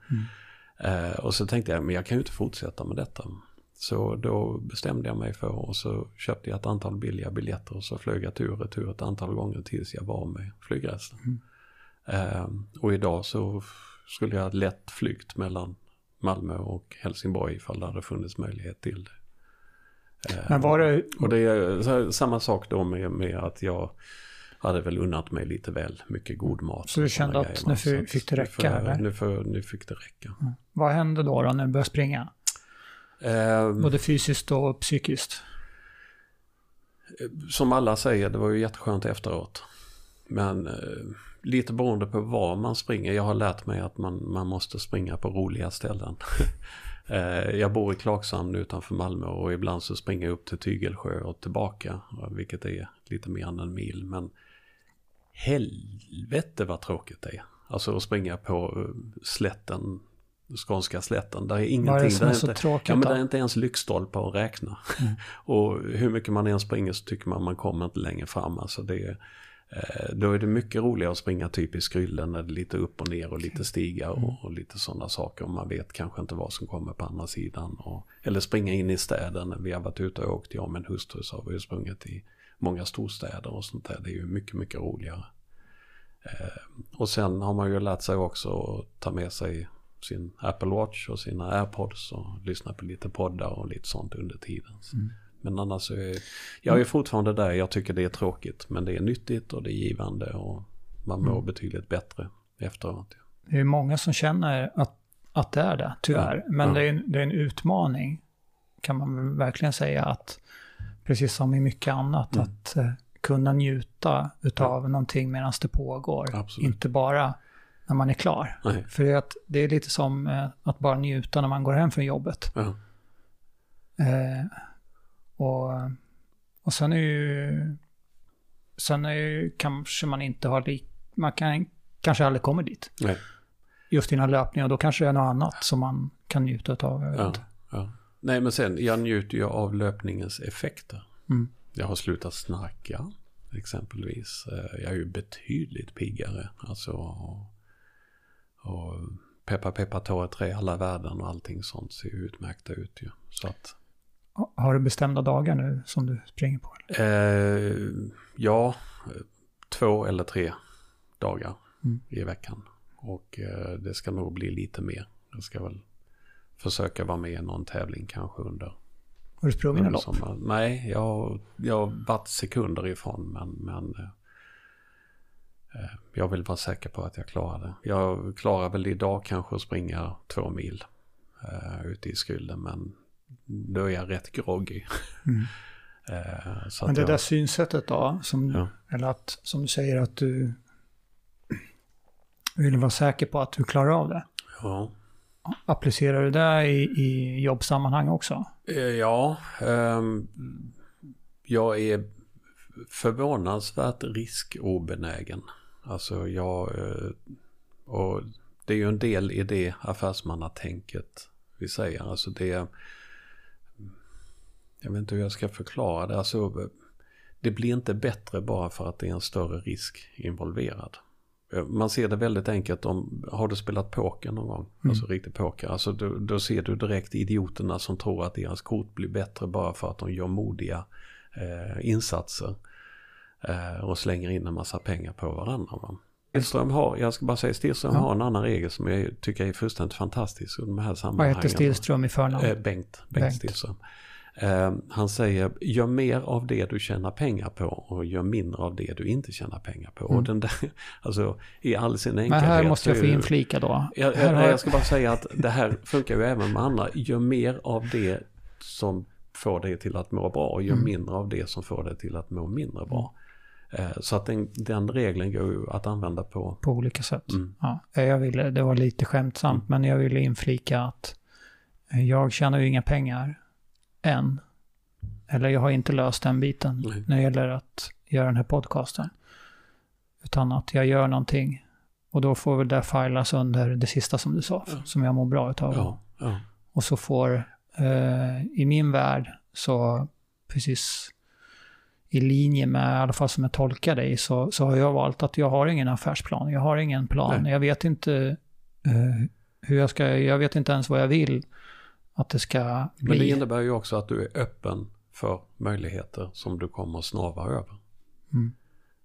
Eh, och så tänkte jag, men jag kan ju inte fortsätta med detta. Så då bestämde jag mig för och så köpte jag ett antal billiga biljetter och så flög jag tur och retur ett antal gånger tills jag var med flygresan. Eh, och idag så skulle jag lätt flygt mellan Malmö och Helsingborg ifall det hade funnits möjlighet till det. Eh, Men var det, och det är samma sak då med, med att jag hade väl unnat mig lite väl mycket god mat. Så du kände att nu va. fi- Så att fick det nu räcka, jag- eller? Nu, får, nu fick det räcka. vad hände då, då när du började springa? Eh, Både fysiskt och psykiskt? som alla säger, det var ju jätteskönt efteråt. Men eh, lite beroende på var man springer. Jag har lärt mig att man, man måste springa på roliga ställen. eh, jag bor i Klagshamn utanför Malmö och ibland så springer jag upp till Tygelsjö och tillbaka. Vilket är lite mer än en mil. Men helvete vad tråkigt det är. Alltså att springa på eh, slätten, skånska slätten. Där är ingenting. Vad är det som är så inte, tråkigt Ja men det är inte ens lyktstolpar att räkna. och hur mycket man än springer så tycker man man kommer inte längre fram. Alltså det är, eh, då är det mycket roligare att springa typ i skryllen när det är lite upp och ner och lite stigar och, och lite sådana saker. Och man vet kanske inte vad som kommer på andra sidan. Och, eller springa in i städer. Vi har varit ute och åkt, jag och min hustru, så har vi sprungit i många storstäder och sånt där. Det är ju mycket, mycket roligare. Eh, och sen har man ju lärt sig också att ta med sig sin Apple Watch och sina AirPods och lyssna på lite poddar och lite sånt under tiden. Men annars är jag är fortfarande där, jag tycker det är tråkigt men det är nyttigt och det är givande och man mår betydligt bättre efteråt. Det är många som känner att, att det är det, tyvärr. Ja, Men ja. Det, är en, det är en utmaning, kan man verkligen säga, att precis som i mycket annat, Mm. att eh, kunna njuta utav någonting medan det pågår. Absolut. Inte bara när man är klar. Nej. För att, det är lite som eh, att bara njuta när man går hem från jobbet. Ja, Eh, och, och sen är ju, sen är ju kanske man inte har lik, man kan kanske aldrig kommer dit. nej, Just innan löpning och då kanske det är något annat som man kan njuta av. Ja, ja. Nej men sen, jag njuter ju av löpningens effekter. Mm. Jag har slutat snacka exempelvis. Eh, Jag är ju betydligt piggare. Alltså, och, och peppa peppa ta i alla världen och allting sånt ser ju utmärkta ut ju. Så att, Har du bestämda dagar nu som du springer på? Eh, ja, eh, två eller tre dagar Mm. i veckan. Och eh, det ska nog bli lite mer. Jag ska väl försöka vara med i någon tävling kanske under Har du sprungit något lopp? Nej, jag, jag har varit sekunder ifrån men, men eh, eh, jag vill vara säker på att jag klarar det. Jag klarar väl idag kanske att springa två mil. uh, ute i skulden men då är jag rätt groggy. Mm. så Men det jag, där synsättet då, som, Ja. eller att, som du säger att du vill vara säker på att du klarar av det. ja. Applicerar du det i, i jobbsammanhang också? Eh, Ja, ehm, jag är förvånansvärt riskobenägen. Alltså jag, eh, och det är ju en del i det affärsmannatänket vi säger. Alltså det, jag vet inte hur jag ska förklara det. Alltså, det blir inte bättre bara för att det är en större risk involverad. Man ser det väldigt enkelt om, har du spelat poker någon gång? Mm. Alltså riktig poker. Alltså då, då ser du direkt idioterna som tror att deras kort blir bättre bara för att de gör modiga eh, insatser. Eh, och slänger in en massa pengar på varandra. Va? Stillström har, jag ska bara säga, Stillström Ja. har en annan regel som jag tycker är fullständigt fantastisk i de här Vad sammanhangen. heter Stillström i förnamn? Eh, Bengt, Bengt, Bengt. Stillström. Eh, han säger, gör mer av det du tjänar pengar på och gör mindre av det du inte tjänar pengar på. Mm. Och den där, alltså i all sin Men enkelhet. här måste jag få inflika då. jag, Här jag, jag- jag ska bara säga att det här funkar ju även med andra. Gör mer av det som får dig till att må bra och gör Mm. mindre av det som får dig till att må mindre bra. Eh, Så att den, den regeln går ju att använda på... På olika sätt. Mm. Ja, jag ville, det var lite skämtsamt, men jag ville inflika att eh, jag tjänar ju inga pengar än. Eller jag har inte löst den biten Nej. när det gäller att göra den här podcasten. Utan att jag gör någonting. Och då får väl det filas under det sista som du sa, Ja. som jag mår bra utav. Ja, ja. Och så får, eh, i min värld, så precis i linje med, i alla fall som jag tolkar dig, så, så har jag valt att jag har ingen affärsplan. Jag har ingen plan. Nej. Jag vet inte eh, hur jag ska, jag vet inte ens vad jag vill att det ska Men det bli. innebär ju också att du är öppen för möjligheter som du kommer att snava över. Mm.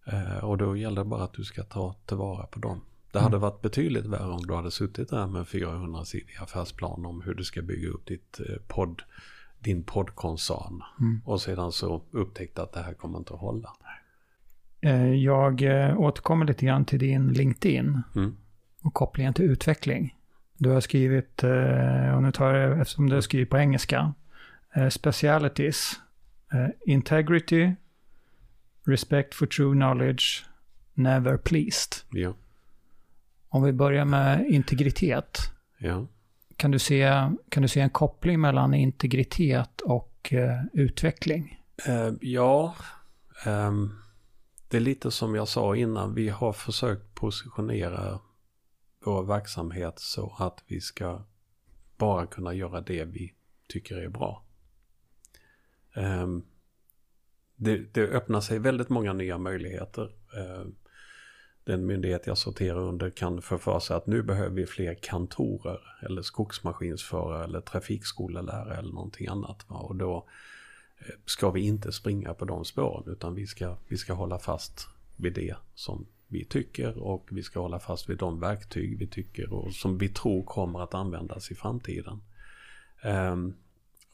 Eh, och då gäller det bara att du ska ta tillvara på dem. Det Mm. hade varit betydligt värre om du hade suttit där med en 400-sidig affärsplan om hur du ska bygga upp ditt eh, podd, din poddkoncern. Mm. Och sedan så upptäckte att det här kommer inte att hålla. Eh, jag eh, återkommer lite grann till din LinkedIn Mm. och kopplingen till utveckling. Du har skrivit, eh, och nu tar jag det eftersom du har skrivit på engelska, eh, specialities, eh, integrity, respect for true knowledge, never pleased. Ja, Om vi börjar med integritet, ja. kan du se, kan du se en koppling mellan integritet och eh, utveckling? Eh, ja, ehm, det är lite som jag sa innan. Vi har försökt positionera vår verksamhet så att vi ska bara kunna göra det vi tycker är bra. Ehm, det, det öppnar sig väldigt många nya möjligheter. Ehm, den myndighet jag sorterar under kan förföra sig att nu behöver vi fler kantorer eller skogsmaskinsförare eller trafikskolelärare eller någonting annat. Och då eh, ska vi inte springa på de spåren utan vi ska, vi ska hålla fast vid det som vi tycker och vi ska hålla fast vid de verktyg vi tycker och som vi tror kommer att användas i framtiden. Ehm,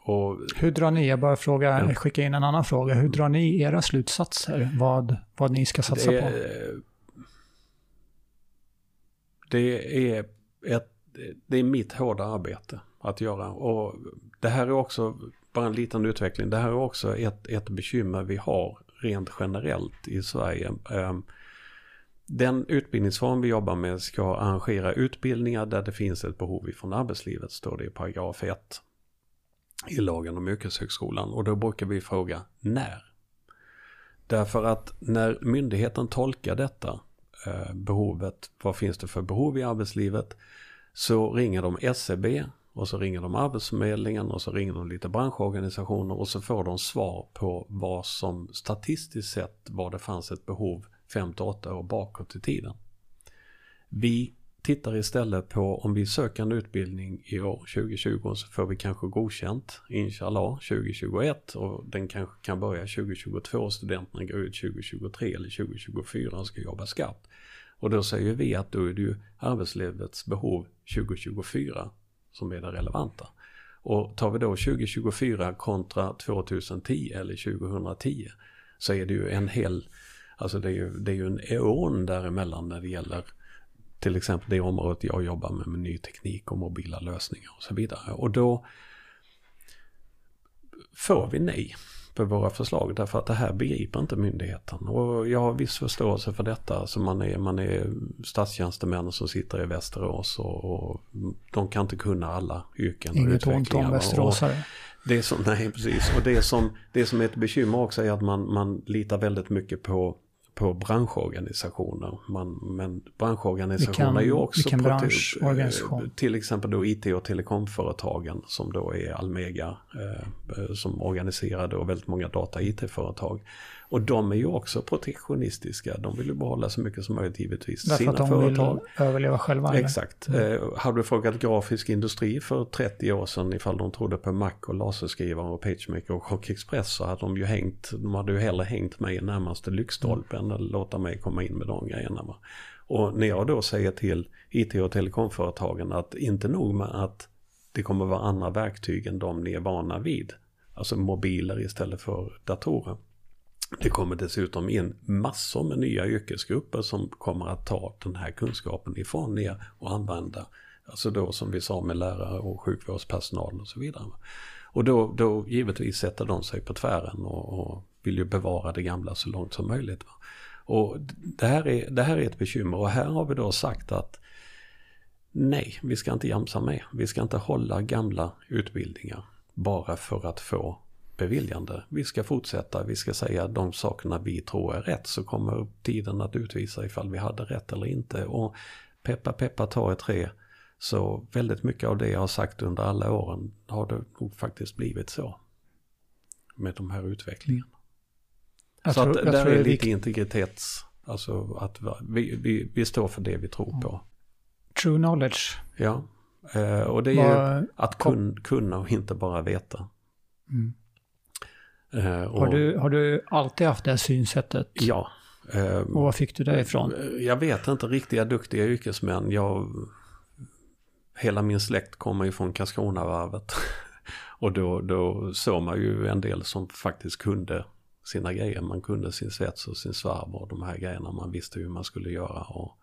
och Hur drar ni, jag bara fråga, Ja. skicka in en annan fråga, hur drar ni era slutsatser? Vad, vad ni ska satsa det, på? det är ett, det är mitt hårda arbete att göra och det här är också bara en liten utveckling. Det här är också ett, ett bekymmer vi har rent generellt i Sverige. Ehm, den utbildningsform vi jobbar med ska arrangera utbildningar där det finns ett behov ifrån arbetslivet, står det i paragraf 1 i lagen om yrkeshögskolan. Och då brukar vi fråga när. Därför att när myndigheten tolkar detta eh, behovet, vad finns det för behov i arbetslivet, så ringer de SCB och så ringer de Arbetsförmedlingen och så ringer de lite branschorganisationer och så får de svar på vad som statistiskt sett var det fanns ett behov 5-8 år bakåt i tiden. Vi tittar istället på om vi söker en utbildning i år 2020 så får vi kanske godkänt inshallah 2021 och den kanske kan börja 2022 och studenterna går ut 2023 eller 2024 och ska jobba skarpt. Och då säger vi att då är det ju arbetslivets behov 2024 som är det relevanta. Och tar vi då 2024 kontra 2010 eller 2010 så är det ju en hel, alltså det är ju, det är ju en eon däremellan när det gäller till exempel det området jag jobbar med, med ny teknik och mobila lösningar och så vidare. Och då får vi nej på våra förslag därför att det här begriper inte myndigheten. Och jag har viss förståelse för detta. Alltså man, är, man är statstjänstemän som sitter i Västerås och, och de kan inte kunna alla yrken Inget ont om västeråsare. Det som, nej, precis. Och det som, det som är ett bekymmer också är att man, man litar väldigt mycket på på branschorganisationer. Man, men branschorganisationer vilken, är ju också vilken branschorganisation? Till exempel då IT och telekomföretagen som då är Almega eh, som organiserar då väldigt många data IT-företag. Och de är ju också protektionistiska. De vill ju behålla så mycket som möjligt givetvis. Därför att de företag. vill överleva själva? Exakt. Mm. Eh, hade du frågat grafisk industri för 30 år sedan ifall de trodde på Mac och laserskrivare och PageMaker och Rockexpress så hade de ju hängt, de hade ju hellre hängt mig i närmaste lyktstolpen mm. än låta mig komma in med de grejerna. Va? Och när jag då säger till IT och telekomföretagen att inte nog med att det kommer vara andra verktyg än de ni är vana vid. Alltså mobiler istället för datorer. Det kommer dessutom in massor med nya yrkesgrupper som kommer att ta den här kunskapen ifrån er och använda. Alltså då som vi sa med lärare och sjukvårdspersonal och så vidare. Och då, då givetvis sätter de sig på tvären och, och vill ju bevara det gamla så långt som möjligt. Och det här, är, det här är ett bekymmer och här har vi då sagt att nej, vi ska inte jamsa med. Vi ska inte hålla gamla utbildningar bara för att få beviljande. Vi ska fortsätta, vi ska säga de sakerna vi tror är rätt så kommer tiden att utvisa ifall vi hade rätt eller inte. Och peppa peppa ta ett tre. Så väldigt mycket av det jag har sagt under alla åren har det nog faktiskt blivit så. Med de här utvecklingarna. Jag så tror, att där är lite integritets, alltså att vi, vi, vi står för det vi tror på. True knowledge. Ja, eh, och det är Var, ju att kun, kunna och inte bara veta. Mm. Eh, och, har, du, har du alltid haft det synsättet? Ja. Eh, och var fick du det ifrån? Jag vet inte, riktiga duktiga yrkesmän. Jag, hela min släkt kommer ju från Karlskronavarvet. och då, då såg man ju en del som faktiskt kunde sina grejer. Man kunde sin svets och sin svarv och de här grejerna. Man visste hur man skulle göra. Och, eh,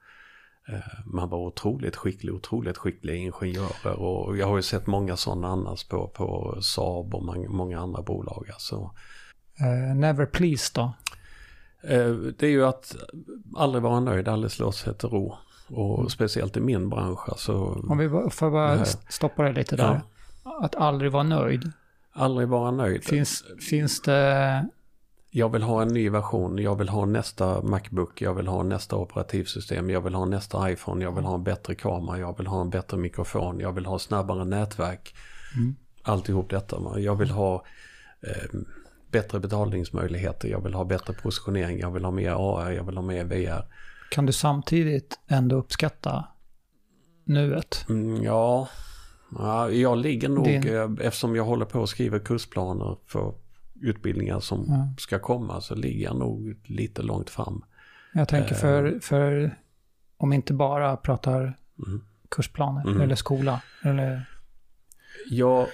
man var otroligt skicklig, otroligt skickliga ingenjörer och jag har ju sett många sådana annars på, på Saab och många andra bolag. Alltså. Uh, never please då? Uh, det är ju att aldrig vara nöjd, aldrig slå sig till ro. Och mm. speciellt i min bransch. Alltså, Om vi får bara stoppa det lite där. Ja. Att aldrig vara nöjd. Aldrig vara nöjd. Finns, finns det jag vill ha en ny version, jag vill ha nästa Macbook, jag vill ha nästa operativsystem, jag vill ha nästa iPhone, jag vill ha en bättre kamera, jag vill ha en bättre mikrofon, jag vill ha snabbare nätverk. Mm. Alltihop detta. Jag vill ha eh, bättre betalningsmöjligheter, jag vill ha bättre positionering, jag vill ha mer AR, jag vill ha mer VR. Kan du samtidigt ändå uppskatta nuet? Mm, ja, ja, jag ligger nog, Din... Eh, eftersom jag håller på att skriva kursplaner för utbildningar som mm. ska komma så ligger jag nog lite långt fram. Jag tänker för, eh. för om inte bara pratar mm. kursplaner mm. eller skola. Eller... Jag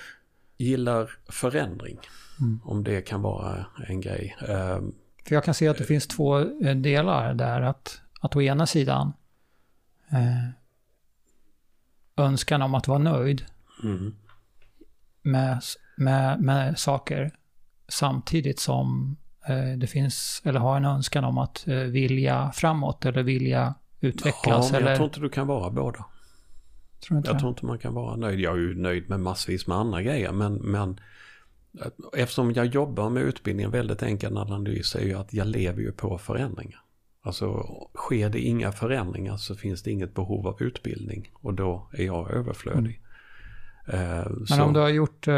gillar förändring. Mm. Om det kan vara en grej. Ehm, för jag kan se att det finns två eh, delar där. Att, att å ena sidan eh, önskan om att vara nöjd mm. med, med, med saker samtidigt som eh, det finns, eller har en önskan om att eh, vilja framåt eller vilja utvecklas. Ja, men jag eller... tror inte du kan vara båda. Tror jag det? tror inte man kan vara nöjd. Jag är ju nöjd med massvis med andra grejer, men, men eh, eftersom jag jobbar med utbildning, väldigt enkel analys är ju att jag lever ju på förändringar. Alltså sker det inga förändringar så finns det inget behov av utbildning och då är jag överflödig. Mm. Men så... om du har gjort,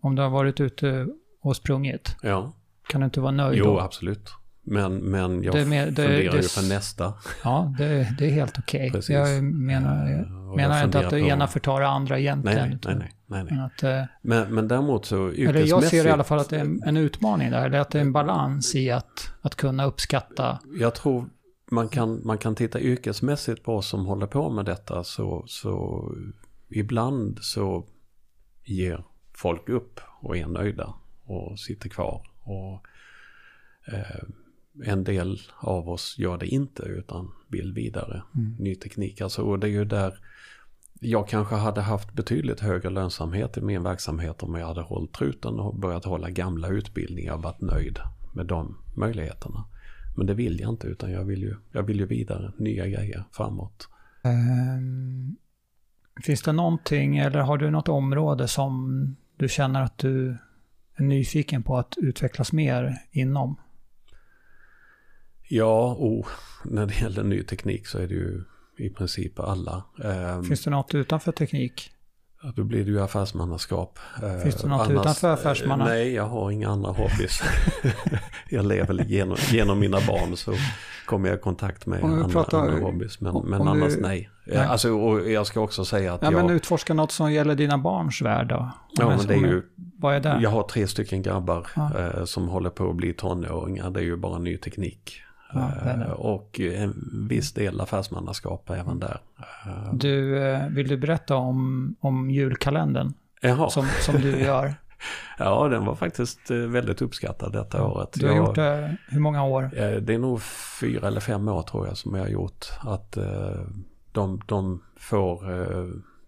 om du har varit ute och sprungit. Ja. Kan du inte vara nöjd Jo, då? absolut. Men, men jag det, det, funderar det, ju för nästa. Ja, det, det är helt okej. Okay. Jag menar, jag menar jag inte att det på... ena förtar det andra egentligen. Nej, nej, nej. nej, nej. Att, eh, men, men däremot så Eller jag ser i alla fall att det är en, en utmaning där. Eller att det är en balans i att, att kunna uppskatta. Jag tror man kan, man kan titta yrkesmässigt på oss som håller på med detta. Så, så ibland så ger folk upp och är nöjda och sitter kvar. Och, eh, en del av oss gör det inte utan vill vidare. Mm. Ny teknik, alltså och det är ju där jag kanske hade haft betydligt högre lönsamhet i min verksamhet om jag hade hållit truten och börjat hålla gamla utbildningar och varit nöjd med de möjligheterna. Men det vill jag inte utan jag vill ju, jag vill ju vidare, nya grejer framåt. Ehm, finns det någonting eller har du något område som du känner att du nyfiken på att utvecklas mer inom? Ja, oh, när det gäller ny teknik så är det ju i princip alla. Ehm, Finns det något utanför teknik? Då blir det ju affärsmannaskap. Eh, Finns det något utanför affärsmanna? Nej, jag har inga andra hobbys. jag lever genom, genom mina barn så kommer jag i kontakt med andra, pratar- andra hobbys. Men, om- men om annars du- nej. Nej. Eh, Alltså, och jag ska också säga att Ja, jag... men utforska något som gäller dina barns värld då. Ja, men det är ju, Vad är det? jag har tre stycken grabbar Ja. eh, som håller på att bli tonåringar. Det är ju bara ny teknik. Ja, det det. Eh, och en viss del affärsmannaskap även där. Eh, Du, vill du berätta om, om julkalendern Jaha. som, som du gör? Ja, den var faktiskt väldigt uppskattad detta året. Du har Jag- gjort det hur många år? Det är nog fyra eller fem år tror jag som jag har gjort. Att de, de får,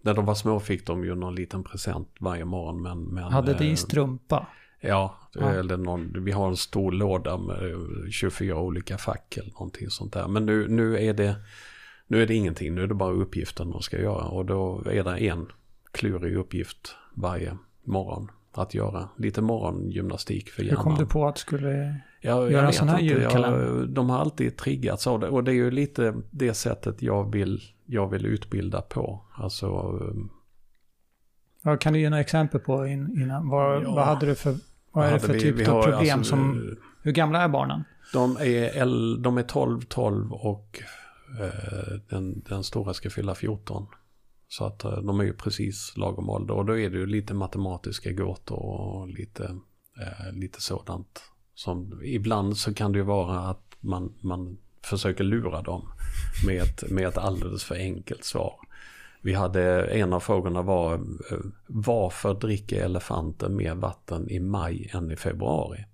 när de var små fick de ju någon liten present varje morgon. Men, men, Hade eh, din strumpa? Ja, Ja. Eller någon, vi har en stor låda med eh, 24 olika fack eller någonting sånt där. Men nu, nu, är det, nu är det ingenting, nu är det bara uppgiften de ska göra. Och då är det en klurig uppgift varje morgon att göra. Lite morgongymnastik för Hur hjärnan. kom du på att du skulle... Jag, Göra en sån här julkalender? De har alltid triggats av det. Och det är ju lite det sättet jag vill, jag vill utbilda på. Alltså, um, Vad kan du ge några exempel på in, innan? Vad, Ja. vad hade du för, vad är det för vi- typ vi av problem alltså, som... Hur gamla är barnen? De är, el, de är 12, 12 och eh, den, den stora ska fylla 14. Så att eh, de är ju precis lagom ålder. Och då är det ju lite matematiska gåtor och lite, eh, lite sådant. Som, ibland så kan det ju vara att man, man försöker lura dem med ett, med ett alldeles för enkelt svar. Vi hade, en av frågorna var eh, varför dricker elefanter mer vatten i maj än i februari?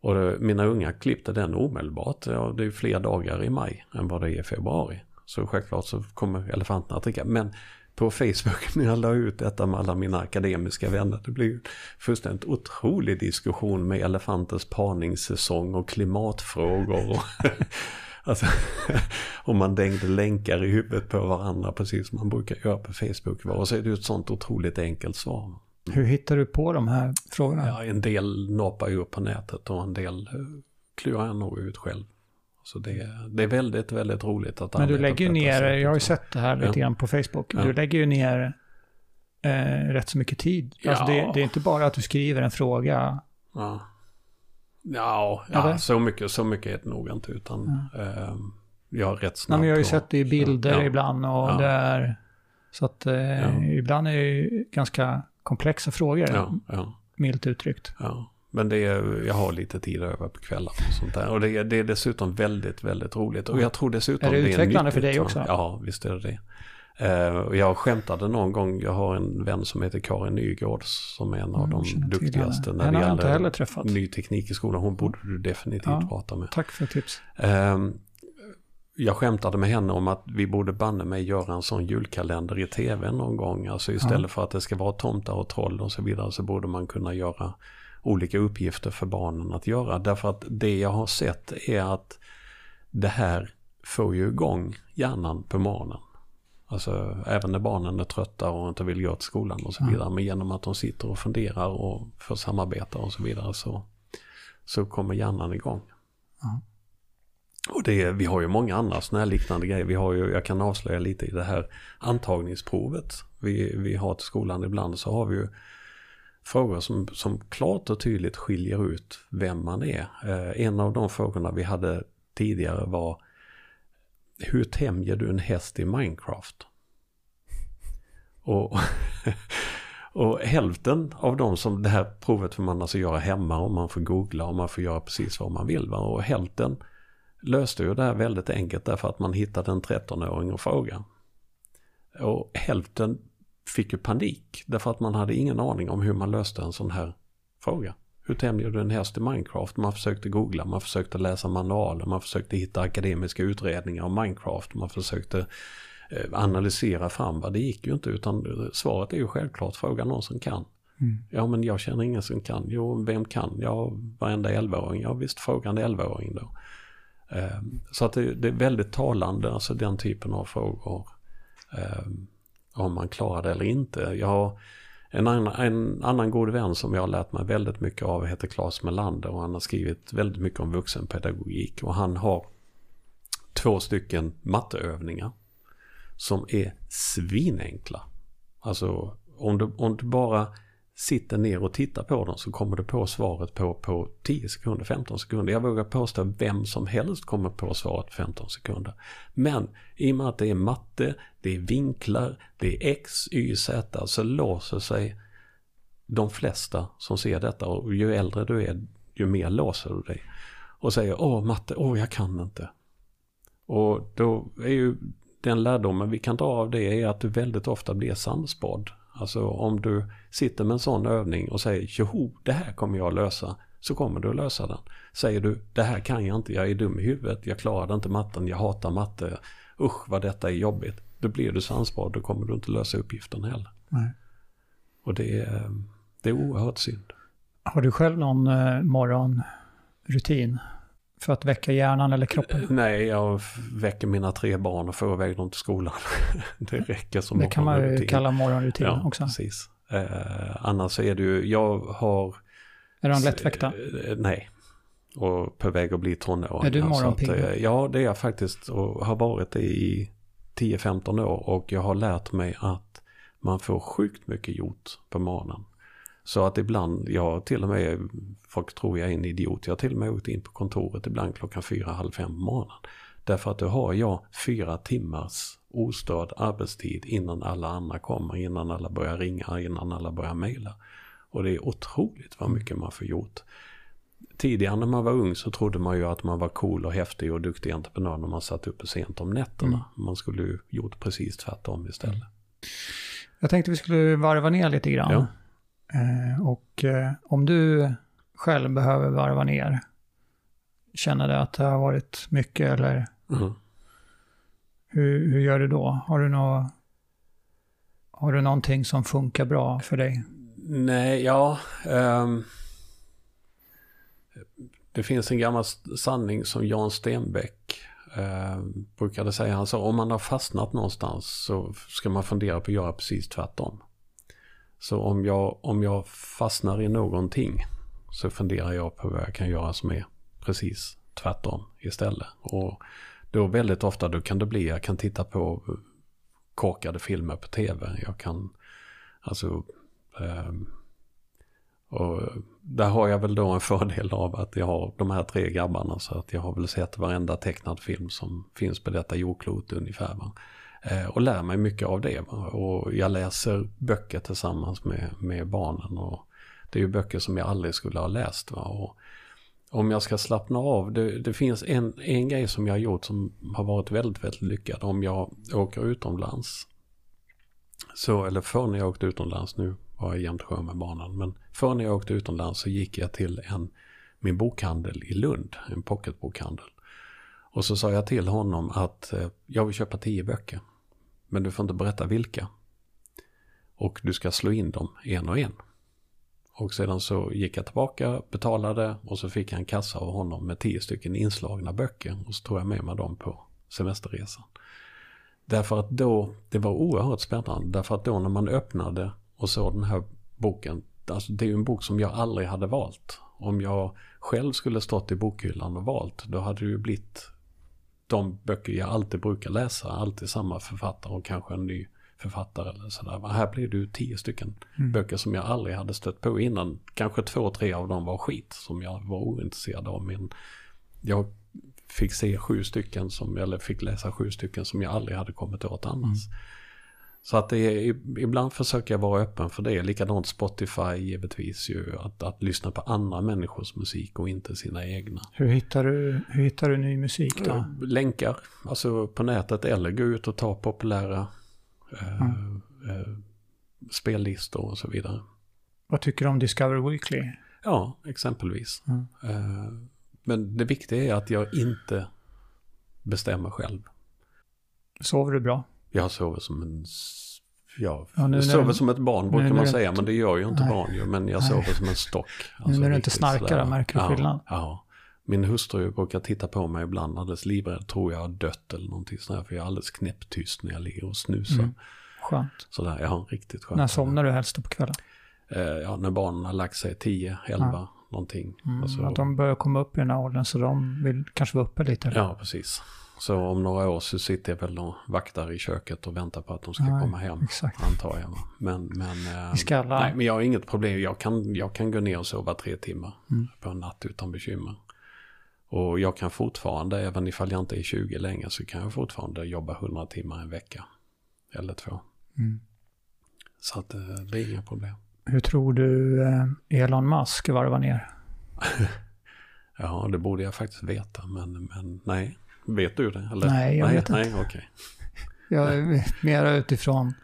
Och eh, mina unga klippte den omedelbart. Ja, det är ju fler dagar i maj än vad det är i februari. Så självklart så kommer elefanterna att dricka. Men på Facebook när jag la ut detta med alla mina akademiska vänner. Det blev ju fullständigt otrolig diskussion med elefanters parningssäsong och klimatfrågor. Och alltså, och man dängde länkar i huvudet på varandra precis som man brukar göra på Facebook. Och så är det ju ett sånt otroligt enkelt svar. Hur hittar du på de här frågorna? Ja, en del noppar ju upp på nätet och en del eh, klurar jag nog ut själv. Så det, det är väldigt, väldigt roligt att Men du lägger ju ner, sättet. jag har ju sett det här lite Ja. grann på Facebook. Ja. Du lägger ju ner eh, rätt så mycket tid. Alltså Ja. det, det är inte bara att du skriver en fråga. Ja, ja, ja så, mycket, så mycket är det nog inte utan eh, jag är rätt Nej, snabb men jag har ju på- sett det i bilder ibland och det är... Så att eh, ibland är det ju ganska komplexa frågor, ja, milt uttryckt. ja. Men det är, jag har lite tid över på kvällar och sånt där. Och det är, det är dessutom väldigt, väldigt roligt. Och jag tror dessutom Är det utvecklande för nyttigt, dig också? Ja, visst är det det. Eh, och jag skämtade någon gång, jag har en vän som heter Karin Nygårds som är en av de duktigaste när Henne det gäller ny teknik i skolan. Hon borde du definitivt Ja. prata med. Tack för tips. Ehm, jag skämtade med henne om att vi borde banne mig göra en sån julkalender i tv någon gång. Alltså istället för att det ska vara tomtar och troll och så vidare så borde man kunna göra olika uppgifter för barnen att göra. Därför att det jag har sett är att det här får ju igång hjärnan på morgonen. Alltså även när barnen är trötta och inte vill gå till skolan och så vidare. Men genom att de sitter och funderar och får samarbeta och så vidare så, så kommer hjärnan igång. Och det, vi har ju många andra sådana här liknande grejer. Vi har ju, jag kan avslöja lite i det här antagningsprovet vi, vi har till skolan ibland så har vi ju frågor som, som klart och tydligt skiljer ut vem man är. Eh, en av de frågorna vi hade tidigare var hur tämjer du en häst i Minecraft? Och, och hälften av de som, det här provet får man alltså göra hemma och man får googla och man får göra precis vad man vill. Va? Och hälften löste ju det här väldigt enkelt därför att man hittade en 13-åring och fråga. Och hälften fick ju panik därför att man hade ingen aning om hur man löste en sån här fråga. Hur tämjer du en häst i Minecraft? Man försökte googla, man försökte läsa manualer, man försökte hitta akademiska utredningar om Minecraft, man försökte eh, analysera fram vad det gick ju inte utan svaret är ju självklart fråga någon som kan. Mm. Ja men jag känner ingen som kan. Jo, vem kan? Ja, varenda 11-åring. Ja visst, fråga en 11-åring då. Eh, så att det, det, är väldigt talande, alltså den typen av frågor. Om man klarar det eller inte. Jag har en annan, en annan god vän som jag har lärt mig väldigt mycket av heter Claes Melander och han har skrivit väldigt mycket om vuxenpedagogik och han har två stycken matteövningar som är svinenkla. Alltså om du, om du bara sitter ner och tittar på dem så kommer du på svaret på, på 10 sekunder, 15 sekunder. Jag vågar påstå vem som helst kommer på svaret på 15 sekunder. Men i och med att det är matte, det är vinklar, det är x, y, z så låser sig de flesta som ser detta och ju äldre du är ju mer låser du dig. Och säger åh matte, åh jag kan inte. Och då är ju den lärdomen vi kan dra av det är att du väldigt ofta blir sannspådd. Alltså om du sitter med en sån övning och säger joho, det här kommer jag lösa. Så kommer du att lösa den. Säger du, det här kan jag inte, jag är dum i huvudet, jag klarar inte matten, jag hatar matte. Usch vad detta är jobbigt. Då blir du sannspådd, då kommer du inte lösa uppgiften heller. Nej. Och det är, det är oerhört synd. Har du själv någon eh, morgonrutin? För att väcka hjärnan eller kroppen? Nej, jag väcker mina tre barn och får iväg dem till skolan. det räcker som Det kan man ju kalla morgonrutin Ja, också. precis. Eh, annars är det ju, jag har... Är de lättväckta? Eh, nej. Och på väg att bli tonåring. Är du morgonpigg att, eh, Ja, det är jag faktiskt och har varit det i 10-15 år. Och jag har lärt mig att man får sjukt mycket gjort på morgonen. Så att ibland, jag till och med, folk tror jag är en idiot, jag har till och med åkt in på kontoret ibland klockan fyra, halv fem på morgonen. Därför att då har jag fyra timmars ostörd arbetstid innan alla andra kommer, innan alla börjar ringa, innan alla börjar mejla. Och det är otroligt vad mycket man får gjort. Tidigare när man var ung så trodde man ju att man var cool och häftig och duktig entreprenör när man satt uppe sent om nätterna. Man skulle ju gjort precis tvärtom istället. Jag tänkte vi skulle varva ner lite grann. Ja. Eh, och eh, om du själv behöver varva ner, känner du att det har varit mycket eller Mm. hur, hur gör du då? Har du, nå, har du någonting som funkar bra för dig? Nej, ja. ehm, det finns en gammal sanning som Jan Stenbeck eh, brukade säga. Han sa om man har fastnat någonstans så ska man fundera på att göra precis tvärtom. Så om jag, om jag fastnar i någonting så funderar jag på vad jag kan göra som är precis tvärtom istället. Och då väldigt ofta då kan det bli, jag kan titta på korkade filmer på tv. Jag kan, alltså, eh, och där har jag väl då en fördel av att jag har de här tre grabbarna så att jag har väl sett varenda tecknad film som finns på detta jordklot ungefär. Va? Eh, och lär mig mycket av det. Och jag läser böcker tillsammans med, med barnen. Och det är ju böcker som jag aldrig skulle ha läst. Va? Och om jag ska slappna av, det, det finns en, en grej som jag har gjort som har varit väldigt, väldigt lyckad. Om jag åker utomlands, så, eller förr när jag åkte utomlands, nu var jag i Jämtsjö med barnen, men förr när jag åkte utomlands så gick jag till en, min bokhandel i Lund, en pocketbokhandel. Och så sa jag till honom att eh, jag vill köpa tio böcker, men du får inte berätta vilka. Och du ska slå in dem en och en. Och sedan så gick jag tillbaka, betalade och så fick jag en kassa av honom med tio stycken inslagna böcker. Och så tog jag med mig dem på semesterresan. Därför att då, det var oerhört spännande. Därför att då när man öppnade och såg den här boken. Alltså det är ju en bok som jag aldrig hade valt. Om jag själv skulle stått i bokhyllan och valt. Då hade det ju blivit de böcker jag alltid brukar läsa. Alltid samma författare och kanske en ny författare eller sådär. Men här blev det ju tio stycken Mm. böcker som jag aldrig hade stött på innan. Kanske två, tre av dem var skit som jag var ointresserad av. Men jag fick se sju stycken som, eller fick läsa sju stycken som jag aldrig hade kommit åt annars. Så att det är, ibland försöker jag vara öppen för det. Likadant Spotify givetvis ju. Att, att lyssna på andra människors musik och inte sina egna. Hur hittar du, hur hittar du ny musik då? Länkar, alltså på nätet eller gå ut och ta populära eh, Mm. eh, spellistor och så vidare. Vad tycker du om Discover Weekly? Ja, exempelvis. Mm. Eh, Men det viktiga är att jag inte bestämmer själv. Sover du bra? Jag sover som en... Ja, Ja, nu jag sover du- som ett barn nu brukar man säga, inte- men det gör ju inte Nej. barn ju. Men jag Nej. sover som en stock. Nu när du inte snarkar, märker du ja, skillnad? Ja. Min hustru brukar titta på mig ibland alldeles livrädd, tror jag har dött eller någonting sådär. För jag är alldeles knäpptyst när jag ligger och snusar. Mm. Skönt. Sådär, ja, riktigt skönt. När somnar du helst på kvällen? Eh, ja, när barnen har lagt sig 10, 11, någonting. Mm, Alltså- Att de börjar komma upp i den här åldern så de vill kanske vara uppe lite. eller? Ja, precis. Så om några år så sitter jag väl och vaktar i köket och väntar på att de ska Nej, komma hem. exakt. Antar jag. Men, men, eh, ska nej, men jag har inget problem. Jag kan, jag kan gå ner och sova tre timmar Mm. på en natt utan bekymmer. Och jag kan fortfarande, även ifall jag inte är 20 längre, så kan jag fortfarande jobba 100 timmar en vecka. Eller två. Mm. Så att eh, det är inga problem. Hur tror du eh, Elon Musk varvar ner? Ja, det borde jag faktiskt veta, men, men nej. Vet du det? Eller? Nej, jag nej, vet inte. Nej, okej. Jag är mera utifrån,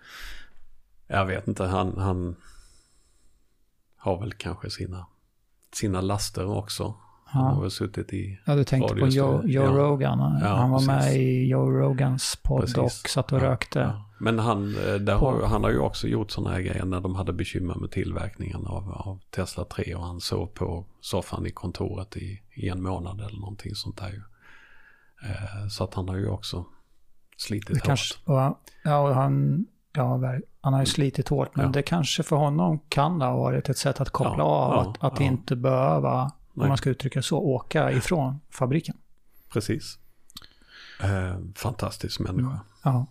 Jag vet inte, han, han har väl kanske sina, sina laster också. Han har ja, väl suttit i, ja du tänkte på Joe. Joe Ja. Rogan. Ja, han var med precis. i Joe Rogans podd Precis. och satt och rökte. Men han, eh, har, han har ju också gjort sådana här grejer när de hade bekymmer med tillverkningen av, av Tesla 3 och han sov på soffan i kontoret i, i en månad eller någonting sånt där så att han har ju också slitit Det hårt. kanske, och, ja, och han, ja, han har ju slitit hårt, men Ja. det kanske för honom kan ha varit ett sätt att koppla Ja, av, ja, att, att inte behöva, om Nej. man ska uttrycka så, åka ifrån fabriken. Precis. Eh, fantastisk människa. Ja.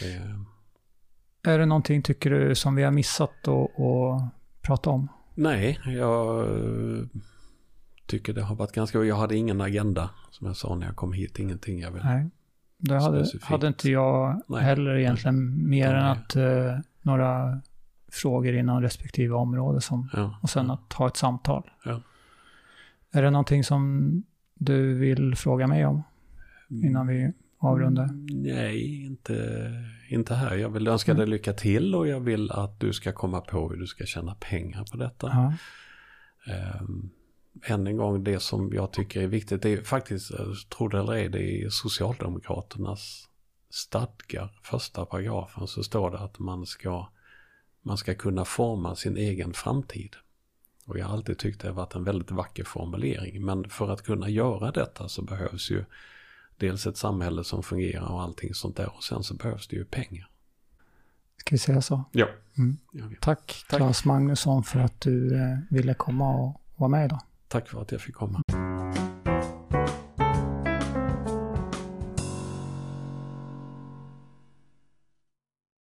Det, Är det någonting, tycker du, som vi har missat att prata om? Nej, jag eh, tycker det har varit ganska... Jag hade ingen agenda, som jag sa när jag kom hit. Ingenting jag vill... Nej. Det hade, Specifikt. hade inte jag Nej. heller egentligen, mer Nej. än att eh, några frågor inom respektive område som, Ja. och sen att ha ett samtal. Ja. Är det någonting som du vill fråga mig om innan vi avrundar? Mm, Nej, inte, inte här. Jag vill önska Mm. dig lycka till och jag vill att du ska komma på hur du ska tjäna pengar på detta. Ja. Um, än en gång, det som jag tycker är viktigt, det är faktiskt, tro det eller ej, det är Socialdemokraternas stadgar, första paragrafen, så står det att man ska, man ska kunna forma sin egen framtid. Och jag har alltid tyckt det har varit en väldigt vacker formulering, men för att kunna göra detta så behövs ju dels ett samhälle som fungerar och allting sånt där och sen så behövs det ju pengar. Ska vi säga så? Ja. Mm. Tack, Tack. Claes Magnusson för att du eh, ville komma och vara med idag. Tack för att jag fick komma.